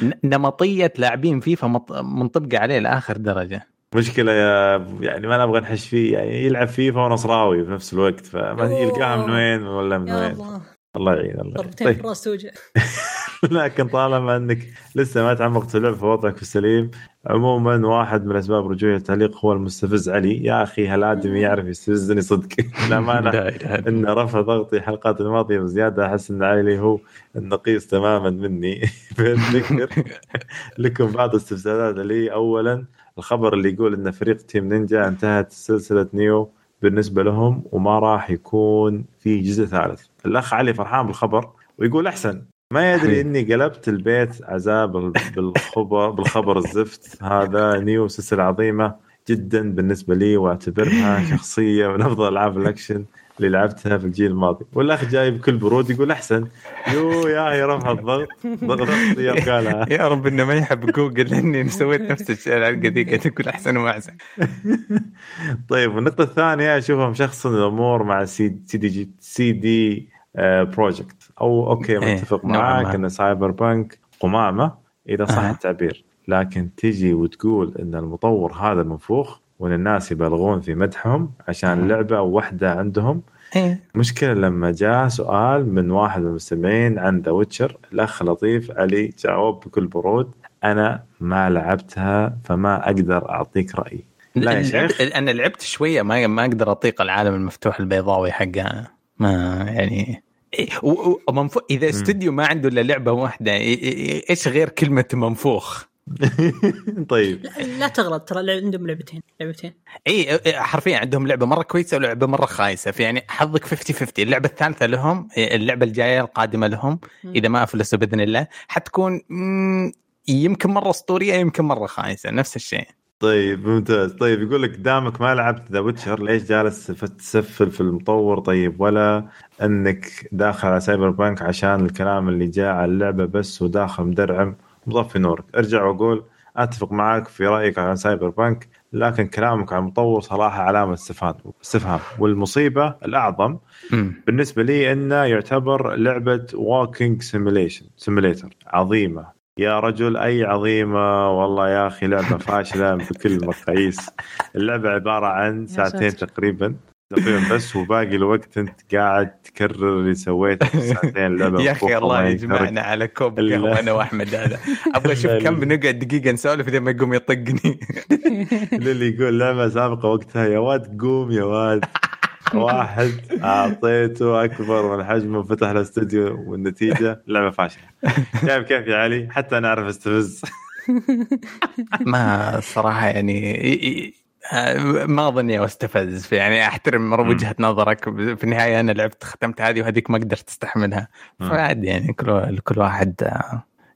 ن- نمطية لاعبين فيفا مط- منطبقة عليه لآخر درجة. مشكلة يا يعني ما نبغى نحش فيه يعني يلعب فيفا ونصراوي في نفس الوقت فما. يلقاها من وين ولا من يا وين. الله يعين الله. ضربتين في طيب. الراس توجع. [LAUGHS] لكن طالما أنك لسه ما تعمقت في اللعبه فوضعك في السليم عموما واحد من اسباب رجوعي التعليق هو المستفز علي. يا أخي هالادمي يعرف يستفزني؟ صدق. [LAUGHS] للأمانة إن رفع ضغطي الحلقات الماضية بزيادة أحس إن علي هو النقيص تماما مني. [LAUGHS] فاتذكر لكم بعض الاستفزازات لي. اولا الخبر اللي يقول إن فريق تيم نينجا انتهت سلسلة نيو بالنسبة لهم وما راح يكون في جزء ثالث. الأخ علي فرحان بالخبر ويقول أحسن ما يدري إني قلبت البيت عذاب بالخبر بالخبر الزفت. هذا Nioh سلسله عظيمه جدا بالنسبة لي وأعتبرها [LAUGHS] شخصية من أفضل ألعاب الأكشن اللي لعبتها في الجيل الماضي. والأخ جاي بكل برود يقول أحسن. يو يا هي رفع الضغط ضغط يا قالها [LAUGHS] يا رب إنه ما يحب جوجل [LAUGHS] لاني سويت نفس الشيء الحلقة ذيك تقول أحسن وما أحسن. طيب والنقطة الثانية أشوفها مشخصن الأمور مع C, CDG CD Projekt أو okay إيه، متفق نوعاً معاك. إن Cyberpunk قمامة إذا صح أها. التعبير. لكن تجي وتقول إن المطور هذا منفوخ وإن الناس يبالغون في مدحهم عشان لعبة واحدة عندهم. إيه. مشكلة لما جاء سؤال من واحد من المستمعين عن The Witcher الأخ لطيف علي جاوب بكل برود أنا ما لعبتها فما أقدر أعطيك رأيي. لا يا شيخ. أنا لعبت شوية ما ما أقدر أطيق العالم المفتوح البيضاوي حقها. ما يعني إيه، ومنفوخ إذا استوديو ما عنده إلا لعبة واحدة إيه- إيه- إيش غير كلمة منفوخ؟ [LAUGHS] طيب. لا, لا تغلط ترى عندهم لعبتين لعبتين. اي إيه، حرفيا عندهم لعبة مرة كويسة ولعبة مرة خايسة فيعني حظك 50 50 اللعبة الثالثة لهم اللعبة الجاية القادمة لهم. إذا ما أفلسوا بإذن الله حتكون يمكن مرة أسطورية يمكن مرة خايسة نفس الشيء. طيب ممتاز. طيب يقول لك دامك ما لعبت The Witcher ليش جالس تسفل في المطور؟ طيب ولا أنك داخل على Cyberpunk عشان الكلام اللي جاء على اللعبة بس وداخل مدرعم مطفي نورك. ارجع واقول أتفق معك في رأيك عن Cyberpunk لكن كلامك عن المطور صراحة علامة استفهام استفهام. والمصيبة الأعظم مم. بالنسبة لي أنه يعتبر لعبة walking simulation simulator عظيمة. يا رجل أي عظيمة؟ والله يا أخي لعبة فاشلة بكل المقاييس اللعبة عبارة عن ساعتين. تقريبا تقريبا بس وباقي الوقت أنت قاعد تكرر اللي سويته في ساعتين. اللعبة [LAUGHS] يا أخي الله. يجمعنا على كوب قهوة أنا وأحمد هذا. أبغى أشوف كم بنقعد دقيقة نسولف إذا ما يقوم يطقني. [LAUGHS] اللي يقول لعبة سابقة وقتها يا واد قوم يا واد. [LAUGHS] واحد. أعطيته أكبر من حجمه وفتح له استوديو والنتيجة لعبة فاشلة. شايف كيف يا علي؟ حتى أنا أعرف استفز. [LAUGHS] ما الصراحه يعني ما أظني استفز. يعني أحترم. وجهة نظرك. في النهاية أنا لعبت ختمت هذه وهذيك ما قدرت أستحملها. مم. فعادي يعني كل كل واحد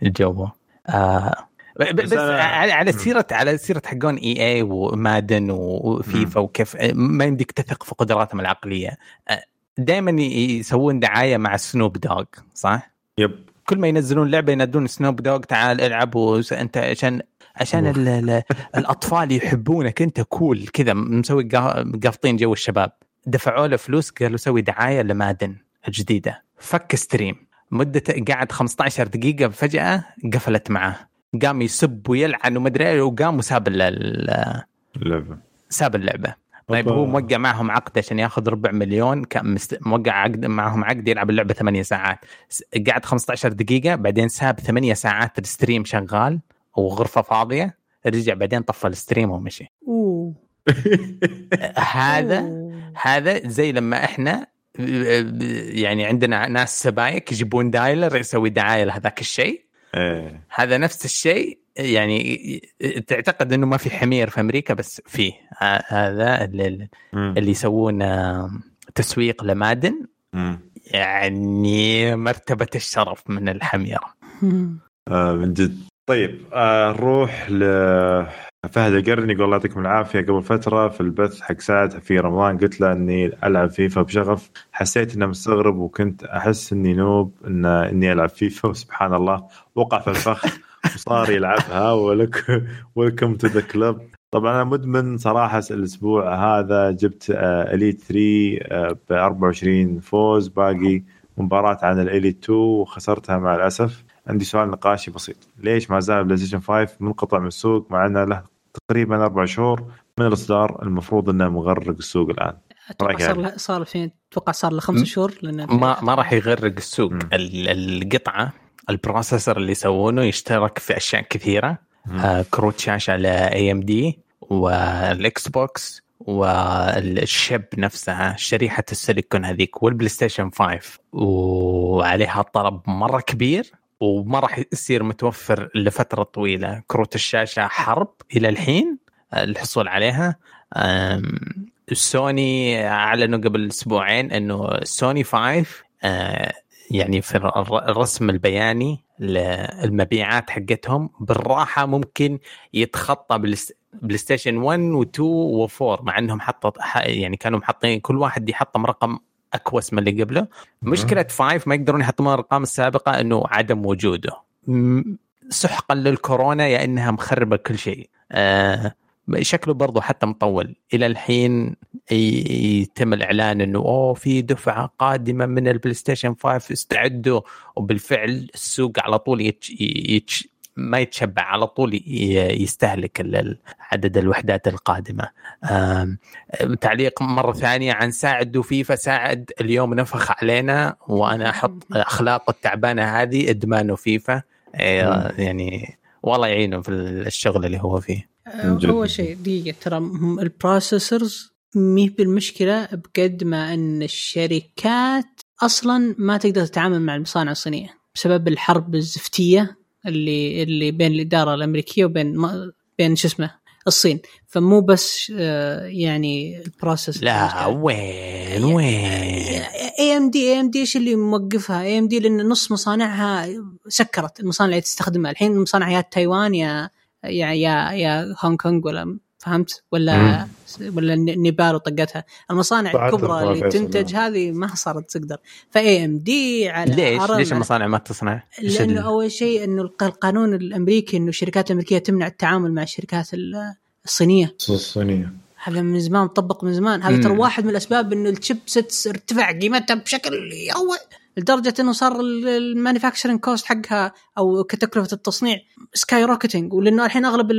جوه آه بس على على. سيره على سيرة حقون إي إي ومادن وفيفا وكيف ما يمديك تثق في قدراتهم العقلية. دائما يسوون دعاية مع سنوب دوغ صح؟ yep. كل ما ينزلون لعبة ينادون سنوب دوغ تعال العب أنت عشان عشان ال ال الأطفال يحبونك أنت cool كذا مسوي قا- قافطين جو الشباب. دفعوا له فلوس قالوا سوي دعاية لمادن الجديدة. فك stream مدة قعد 15 دقيقة فجأة قفلت معاه. قام يسب ويلعن ومدري إيه، وقام وساب ال- ال- اللعبة. ساب اللعبة. طيب. هو موقع معهم عقد عشان ياخذ ربع مليون كان مست... موقع عقد معهم عقد يلعب اللعبة ثمانية ساعات. قعد 15 دقيقة بعدين ساب ثمانية ساعات ال stream شغال وغرفة فاضية رجع بعدين طفى ال stream ومشي أوه. [LAUGHS] هذا. هذا زي لما إحنا يعني عندنا ناس سبايك يجيبون دايلر يسوي دعاية لهذاك الشيء. إيه. هذا نفس الشيء يعني تعتقد إنه ما في حمير في أمريكا بس فيه. هذا اللي, مم. اللي يسوون تسويق لمادن. يعني مرتبة الشرف من الحميره آه من جد. طيب آه نروح ل فهد القرني يقول الله يعطيكم العافية. قبل فترة في البث حق سعد في رمضان قلت له إني ألعب فيفا بشغف. حسيت إنه مستغرب وكنت أحس إني noob إن إني ألعب فيفا. وسبحان الله وقع في الفخ وصار يلعبها [LAUGHS] و wel- welcome to the club طبعا أنا مدمن صراحة الأسبوع هذا. جبت آه Elite 3 آه ب 24 فوز. باقي مباراة عن ال Elite 2 وخسرتها مع الأسف. عندي سؤال نقاشي بسيط. ليش ما زال بلاي ستيشن 5 منقطع من السوق مع إنه له تقريبا أربع شهور من الإصدار المفروض إنه مغرق السوق الآن. أتوقع رأيك صار يعني؟ له صار فين؟ أتوقع صار له خمس شهور لأن ما ما راح يغرق السوق. القطعة ال processor اللي يسوونه يشترك في أشياء كثيرة. آه كروت شاشة ل AMD وال Xbox وال chip نفسها شريحة السيليكون هذيك والبلاي ستيشن 5 وعليها طلب مرة كبير. وما راح يصير متوفر لفترة طويلة. كروت الشاشة حرب إلى الحين الحصول عليها. سوني أعلنوا قبل أسبوعين إنه سوني 5 آه، يعني في الرسم البياني للمبيعات حقتهم بالراحة ممكن يتخطى بلاي ستيشن 1 و2 و4 مع إنهم حطوا يعني كانوا محطين كل واحد يحطم رقم أكوس من اللي قبله. مشكلة 5 ما يقدرون يحطمون الأرقام السابقة إنه عدم وجوده. سحقا للكورونا يا إنها مخربة كل شيء. آه شكله برضه حتى مطول. إلى الحين يتم الإعلان إنه أوه في دفعة قادمة من البلاي ستيشن 5 استعدوا. وبالفعل السوق على طول يتش يتش ما يتشبع على طول يستهلك عدد الوحدات القادمة. تعليق مرة ثانية عن ساعد وفيفا ساعد اليوم نفخ علينا وأنا أحط اخلاقه التعبانة هذه إدمان وفيفا إيه، يعني والله يعينه في الشغل اللي هو فيه. هو شيء دقيقة ترى ال processors مي بالمشكلة بقد ما أن الشركات أصلا ما تقدر تتعامل مع المصانع الصينية بسبب الحرب الزفتية. اللي اللي بين الإدارة الأمريكية وبين بين شو اسمه الصين. فمو بس آه، يعني ال process- لا وين وين؟ اي ام دي اي ام دي إيش اللي موقفها؟ AMD لأن نص مصانعها سكرت المصانع اللي تستخدمها. الحين مصانع يا تايوان يا يا يا, يا هونغ كونغ ولا فهمت؟ ولا مم. ولا نيبال وطقتها. المصانع الكبرى اللي تنتج هذه ما صارت تقدر. ف AMD على ليش؟ ليش المصانع ما تصنع؟ لأنه أول شيء إنه القانون الأمريكي إنه الشركات الأمريكية تمنع التعامل مع الشركات الصينية. الصينية. هذا من زمان مطبق من زمان. هذا ترى واحد من الأسباب إنه ال chip ارتفع قيمتها بشكل يروع. لدرجة إنه صار ال manufacturing cost حقها أو كتكلفة التصنيع skyrocketing ولأنه الحين أغلب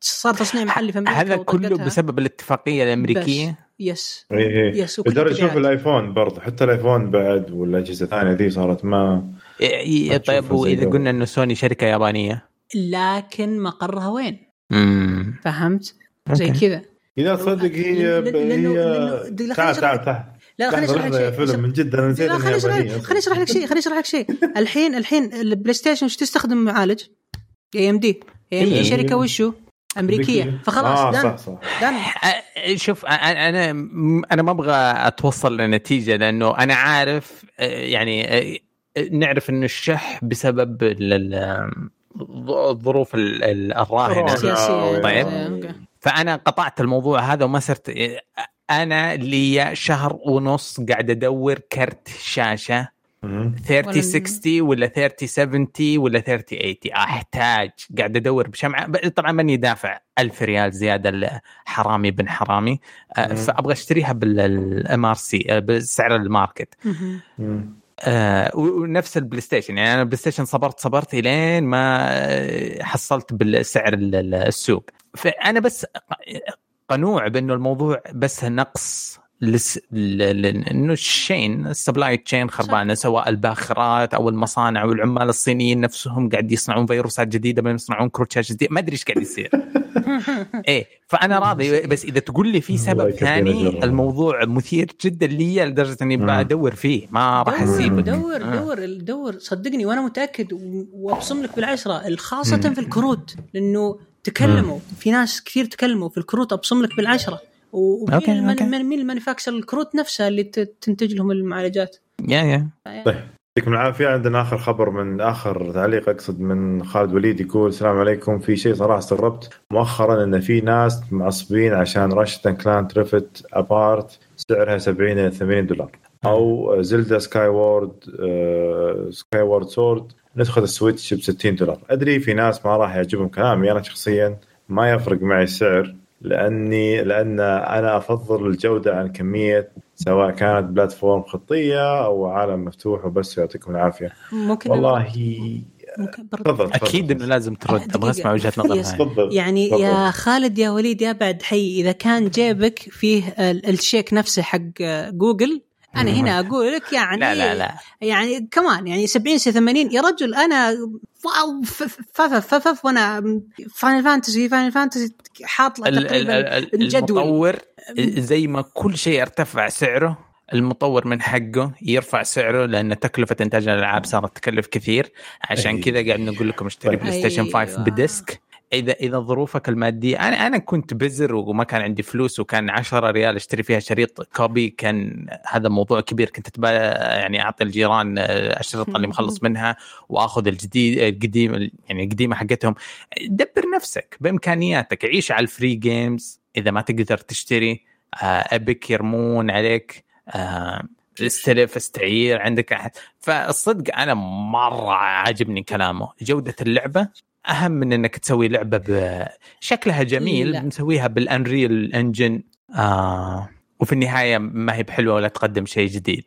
صار تصنيع محلي في أمريكا هذا كله بسبب الاتفاقية الأمريكية؟ yes اي اي yes لدرجة شوف الآيفون برضه حتى الآيفون بعد والأجهزة الثانية ذي صارت ما إيه طيب وإذا قلنا إنه سوني شركة يابانية؟ لكن مقرها وين؟ امم فهمت؟ زي كذا. لا تصدق هي هي تعال تعال تعال. لا خليني أشرح لك شيء. فيلم من جد أنا نسيت خليني أشرح لك شيء خليني أشرح لك شيء الحين الحين البلاي ستيشن وش تستخدم معالج؟ اي إم دي. اي ام دي شركة وشو؟ أمريكية. فخلاص آه دان. صح صح. دان. شوف أنا أنا ما أبغى أتوصل لنتيجة لأنه أنا عارف يعني نعرف إنه الشح بسبب الظروف الراهنة. طيب. فأنا قطعت الموضوع هذا وما صرت أنا لي شهر ونص قاعد أدور كرت شاشة. 3060 ولا 3070 ولا 3080 أحتاج قاعد أدور بشمعة. طبعا ماني دافع 1000 ريال زيادة حرامي بن حرامي. آه، فأبغى أشتريها بال MSRP بسعر ال market. آه ونفس البلاي ستيشن يعني أنا البلاي ستيشن صبرت صبرت إلين ما حصلت بالسعر السوق. فأنا بس قنوع بأنه الموضوع بس نقص لس... ل... ل... إنه ال chain ال supply chain خربانة سواء الباخرات أو المصانع والعمال الصينيين نفسهم قاعد يصنعون فيروسات جديدة بين يصنعون كروت شاشه جديدة. ما أدري إيش قاعد يصير. [LAUGHS] إيه فأنا راضي. بس إذا تقول لي في سبب ثاني الموضوع مثير جدا لي لدرجة إني بدور فيه. ما راح أسيبه. دور دور دور. صدقني وأنا متأكد وأبصم لك بالعشرة خاصه في الكروت لأنه تكلموا. في ناس كثير تكلموا في الكروت أبصم لك بالعشرة. ومين مين ال manufacturer الكروت نفسها اللي تنتج لهم المعالجات؟ يا يا. طيب. يعطيكم العافية. عندنا آخر خبر من آخر تعليق أقصد من خالد وليد يقول السلام عليكم. في شيء صراحة استغربت. مؤخرا إن في ناس معصبين عشان Ratchet & Clank Rift Apart سعرها 70 إلى 80 دولار. أو Zelda Skyward Skyward Sword نسخه ال Switch ب 60 دولار. أدري في ناس ما راح يعجبهم كلامي. أنا شخصيا ما يفرق معي السعر لأني لأن أنا أفضل الجودة عن كمية سواء كانت platform خطية أو عالم مفتوح وبس يعطيكم العافية. ممكن والله تفضل أكيد إنه لازم ترد. أبغى أسمع وجهة نظر يعني فضل. يا خالد يا وليد يا بعد حي. إذا كان جيبك فيه شيك نفسه حق جوجل أنا هنا أقول لك يعني لا لا لا يعني كمان يعني 70 80 يا رجل أنا واو فف وأنا Final Fantasy Final Fantasy حاط تقريبا ال- الجدول المطور زي ما كل شيء ارتفع سعره المطور من حقه يرفع سعره لأن تكلفة إنتاج الألعاب صارت تكلف كثير عشان. كذا قاعد نقول لكم اشتري. PlayStation 5 أيوة. ب disc إذا إذا ظروفك المادية أنا أنا كنت بزر وما كان عندي فلوس وكان 10 ريال أشتري فيها شريط copy كان هذا موضوع كبير. كنت أتبا يعني أعطي الجيران الاشرطه اللي مخلص منها وأخذ الجديد القديم يعني القديمة حقتهم. دبر نفسك بإمكانياتك عيش على ال free games إذا ما تقدر تشتري آه، أبيك يرمون عليك آه، استلف استعير عندك أحد. فالصدق أنا مرة عاجبني كلامه. جودة اللعبة أهم من إنك تسوي لعبة بشكلها جميل لا. مسويها بال Unreal Engine آه وفي النهاية ما هي بحلوة ولا تقدم شيء جديد.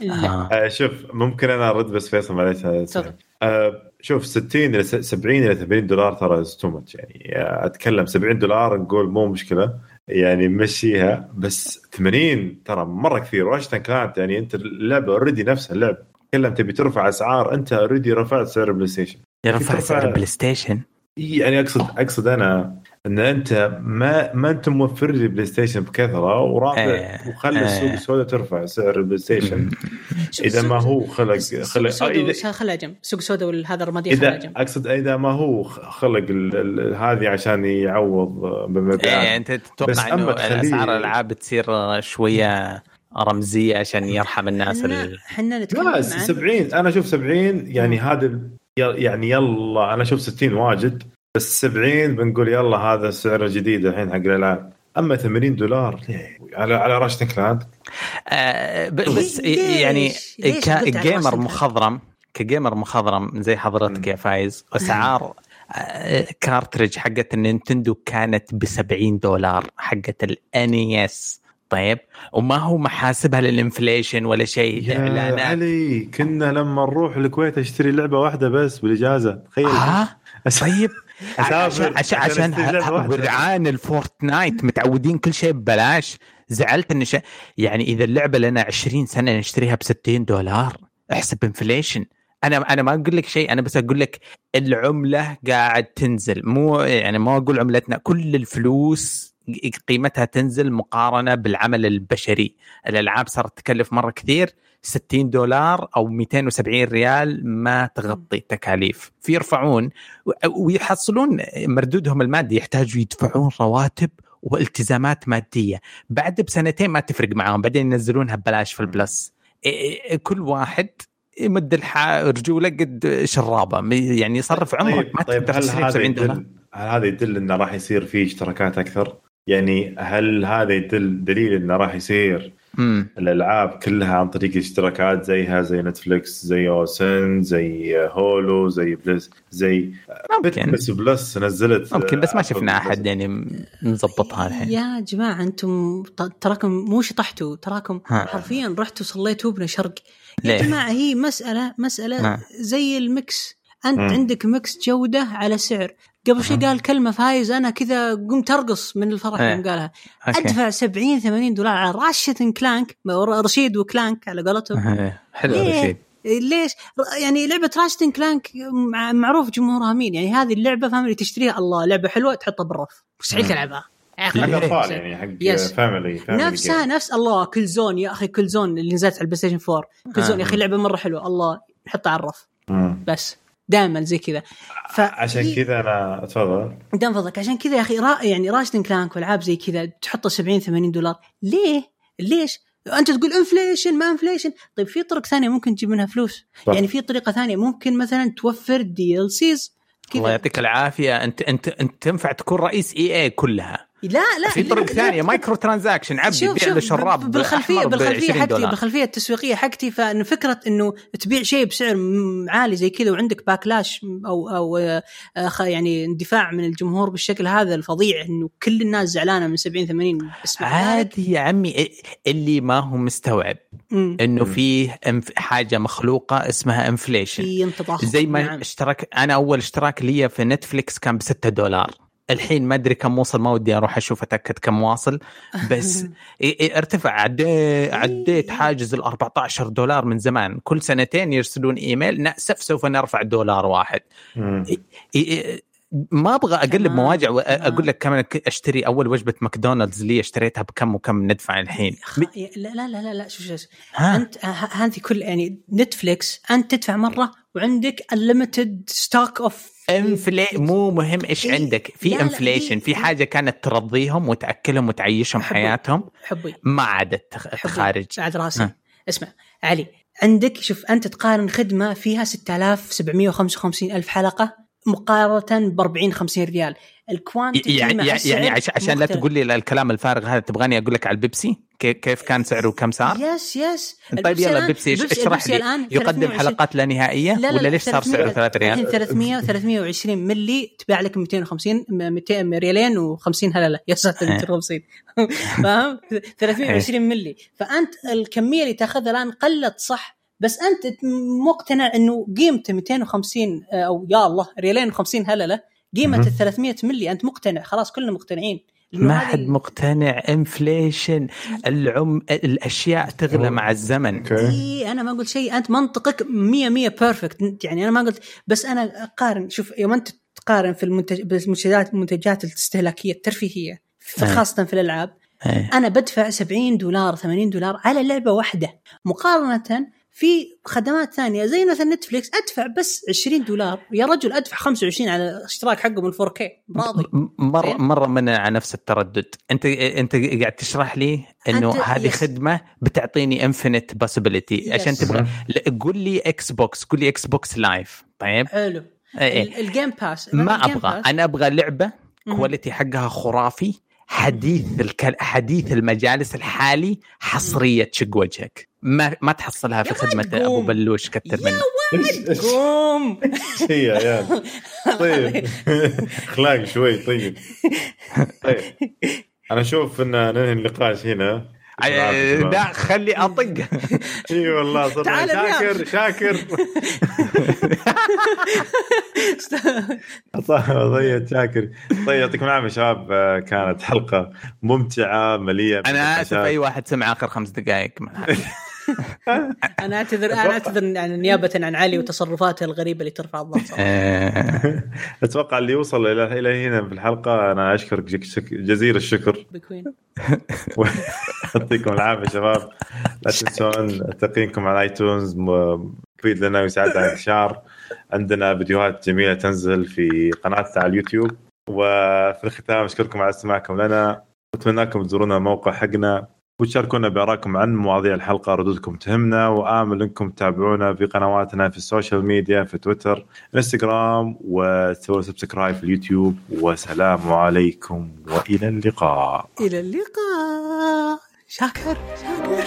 لا. آه. آه شوف ممكن أنا أرد بس فيصل معليش تفضل. آه شوف 60 إلى س- 70 إلى 80 دولار ترى too much يعني. آه، أتكلم 70 دولار نقول مو مشكلة. يعني مشيها. بس 80 ترى مرة كثير. Ratchet & Clank يعني أنت اللعبة already نفسها اللعبه تكلم تبي ترفع أسعار أنت already رفعت سعر ال PlayStation يرفع ترفع- سعر ال PlayStation يعني اقصد أقصد أنا إن أنت ما ما أنت موفر لي PlayStation بكثرة ورافع إيه. وخلي السوق إيه. السوداء ترفع سعر ال PlayStation إذا ما هو خلق سوق خلق خلها جنب سوق سودا وهذا الرمادي خلها إذا جنب أقصد إذا ما هو خلق ال- ال- هذه عشان يعوض إيه بمبيعات انت بس تتوقع انه اسعار الألعاب تصير شوية رمزية عشان يرحم الناس إحنا نتكلم لا عن 70 أنا أشوف 70 يعني هذا يعني يلا أنا أشوف 60 واجد. بس 70 بنقول يلا هذا السعر الجديد الحين حق الألعاب. أما 80 دولار ليه؟ على على Ratchet & Clank آه بس؟ يعني ك gamer؟ مخضرم ك gamer مخضرم زي حضرتك يا فايز أسعار آه، cartridge حقت ال Nintendo كانت ب 70 دولار حقت ال NES طيب وما هو محاسبها لل inflation ولا شيء. يا اعلانات علي كنا لما نروح الكويت أشتري لعبة واحدة بس بالإجازة تخيل. ها [LAUGHS] طيب. عشان عشان, عشان. ورعان ال Fortnite متعودين كل شيء ببلاش. زعلت إن ش... يعني إذا اللعبة لنا 20 سنة نشتريها ب 60 دولار أحسب inflation أنا أنا ما أقول لك شيء أنا بس أقول لك العملة قاعد تنزل. مو يعني ما أقول عملتنا كل الفلوس قيمتها تنزل مقارنة بالعمل البشري. الألعاب صارت تكلف مرة كثير 60 دولار أو 270 ريال ما تغطي التكاليف. فيرفعون ويحصلون مردودهم المادي يحتاجوا يدفعون رواتب والتزامات مادية. بعد بسنتين ما تفرق معاهم بعدين ينزلونها ببلاش في البلس. كل واحد يمد رجوله قد شرابه. يعني يصرف عمرك ما طيب هل هذا 70 دولار. يدل هل هذا يدل إنه راح يصير فيه اشتراكات أكثر؟ يعني هل هذا يدل دليل إنه راح يصير امم الألعاب كلها عن طريق اشتراكات زيها زي نتفلكس زي اوسن زي هولو زي بلس زي ممكن بس بلس نزلت ممكن بس ما أبل شفنا بلس. أحد يعني مظبطها الحين يا جماعة أنتم تراكم مو شطحتوا تراكم ها. حرفيا رحتوا صليتوا ابن شرق يا ليه؟ جماعة هي مسألة مسألة ها. زي المكس أنت مم. عندك mix جودة على سعر قبل شوي. قال كلمة فايز أنا كذا قمت أرقص من الفرح إيه. يوم قالها okay. أدفع 70 80 دولار على Ratchet & Clank رشيد و Clank على قولتهم إيه، حلو ليه؟ رشيد ليش؟ يعني لعبة Ratchet & Clank مع- معروف جمهورها مين يعني هذه اللعبة فاهم اللي تشتريها الله لعبة حلوة تحطها بالرف مستحيل. تلعبها يا أخي، حق؟ اطفال يعني حق yes. family family نفسها نفس الله Kill zone يا أخي Kill zone اللي نزلت على ال PlayStation 4 Kill zone يا أخي آه. لعبه مرة حلوة الله نحطها على الرف. بس دائما زي كذا. ف عشان كذا أنا اتفضل دام فضلك عشان كذا يا أخي را يعني Ratchet & Clank والعاب زي كذا تحطها 70 80 دولار. ليه؟ ليش؟ أنت تقول inflation ما inflation طيب في طرق ثانية ممكن تجيب منها فلوس. صح. يعني في طريقة ثانية ممكن مثلا توفر DLCs الله يعطيك العافية. انت انت أنت تنفع تكون رئيس EA كلها. لا لا في طرق ثانية microtransaction عبد شوف يبيع له شوف شراب بالخلفيه بالخلفية 20 حقتي دولار. بالخلفية التسويقيه حقتي فإن فكرة إنه تبيع شيء بسعر عالي زي كذا وعندك backlash أو أو آه، يعني اندفاع من الجمهور بالشكل هذا الفظيع إنه كل الناس زعلانة من 70 80 بس مع ذلك- عادي يا عمي اللي ما هو مستوعب مم. إنه. فيه انف- حاجة مخلوقة اسمها inflation في انتفاخ زي ما نعم. اشترك أنا أول اشتراك لي في Netflix كان ب 6 دولار الحين ما أدري كم وصل ما ودي أروح أشوف أتأكد كم واصل. بس [LAUGHS] ارتفع. عديت عديت حاجز ال 14 دولار من زمان. كل سنتين يرسلون إيميل ناسف سوف نرفع دولار واحد. ما أبغى أقلب مواجع واقول لك كمان أشتري أول وجبة ماكدونالدز لي اشتريتها بكم وكم ندفع الحين. لا لا لا لا شوف شوف أنت هذه كل يعني نتفليكس أنت تدفع مرة وعندك unlimited stock of انفلي مو مهم إيش إيه؟ عندك. في انفليشن في حاجة كانت ترضيهم وتأكلهم وتعيشهم حبي. حياتهم حبي ما عادت خارج. بعد راسي. اسمع علي عندك شوف أنت تقارن خدمة فيها 6755 ألف حلقة مقارنة ب 40 50 ريال الكوانتيتي يعني يعني, عشان لا تقول لي الكلام الفارغ هذا تبغاني أقول لك على البيبسي؟ كيف كان سعره؟ وكم صار؟ يس يس. طيب يلا بيبسي اشرح لي؟ الآن يقدم حلقات لا نهائية؟ لا لا ولا ليش صار سعره 3 ريال؟ الحين 300 320 ملي تباع لك 250 200 ريالين و50 هللة. يا ساتر 250 فاهم؟ 320 ملي فأنت الكمية اللي تأخذها الآن قلت صح بس أنت مقتنع إنه قيمته 250 آه، أو يا الله ريالين و50 هللة قيمة ال 300 ملي أنت مقتنع خلاص كلنا مقتنعين. ما حد مقتنع. inflation العم الاشياء تغلى مع الزمن. اي أنا ما قلت شيء. أنت منطقك 100 100 perfect يعني أنا ما قلت بس أنا أقارن. شوف يوم أنت تقارن في المنتج بالمنتجات المنتجات الاستهلاكية الترفيهية إيه. خاصة في الألعاب أيه. أنا بدفع 70 دولار 80 دولار على لعبة واحدة. مقارنة في خدمات ثانية زي مثلا نتفليكس أدفع بس 20 دولار. يا رجل أدفع 25 على الاشتراك حقه من 4K راضي مره مرة من على نفس التردد. انت أنت قاعد تشرح لي إنه هذه خدمة بتعطيني infinite possibility عشان تبغى قول لي إكس بوكس قول لي إكس بوكس Live طيب؟ حلو. إيه. ال Game Pass ما أبغى. Pass. أنا أبغى لعبة quality حقها خرافي. حديث الكل... حديث المجالس الحالي حصرية تشق وجهك. ما ما تحصلها في خدمة أبو بلوش كثر منه [LAUGHS] قوم. هي يا [LAUGHS] عيال. طيب. [LAUGHS] اخلاق شوي طيب. طيب. أنا أشوف إن ننهي النقاش هنا. لا خلي أطق. [LAUGHS] إي والله صدق شاكر شاكر. [LAUGHS] ضيعت شاكر. طيب يعطيكم العافية شباب. كانت حلقة ممتعة مليئة أنا آسف أي واحد سمع آخر خمس دقائق [LAUGHS] [LAUGHS] أنا اعتذر أنا أعتذر يعني نيابة عن علي وتصرفاته الغريبة اللي ترفع الضغط. [LAUGHS] أتوقع اللي وصل إلى إلى هنا في الحلقة أنا أشكرك جزيل الشكر. [LAUGHS] يعطيكم العافية شباب. لا تنسون تقييمكم على ايتونز مفيد لنا ويساعدنا على الانتشار عندنا فيديوهات جميلة تنزل في قناتنا على اليوتيوب. وفي الختام أشكركم على استماعكم لنا. واتمنى لكم تزورونا الموقع حقنا. وتشاركونا بآرائكم عن مواضيع الحلقة ردودكم تهمنا وآمل أنكم تتابعونا في قنواتنا في ال social media في تويتر إنستغرام وتسووا سبسكرايب في اليوتيوب. والسلام عليكم وإلى اللقاء. إلى اللقاء. شاكر. شاكر.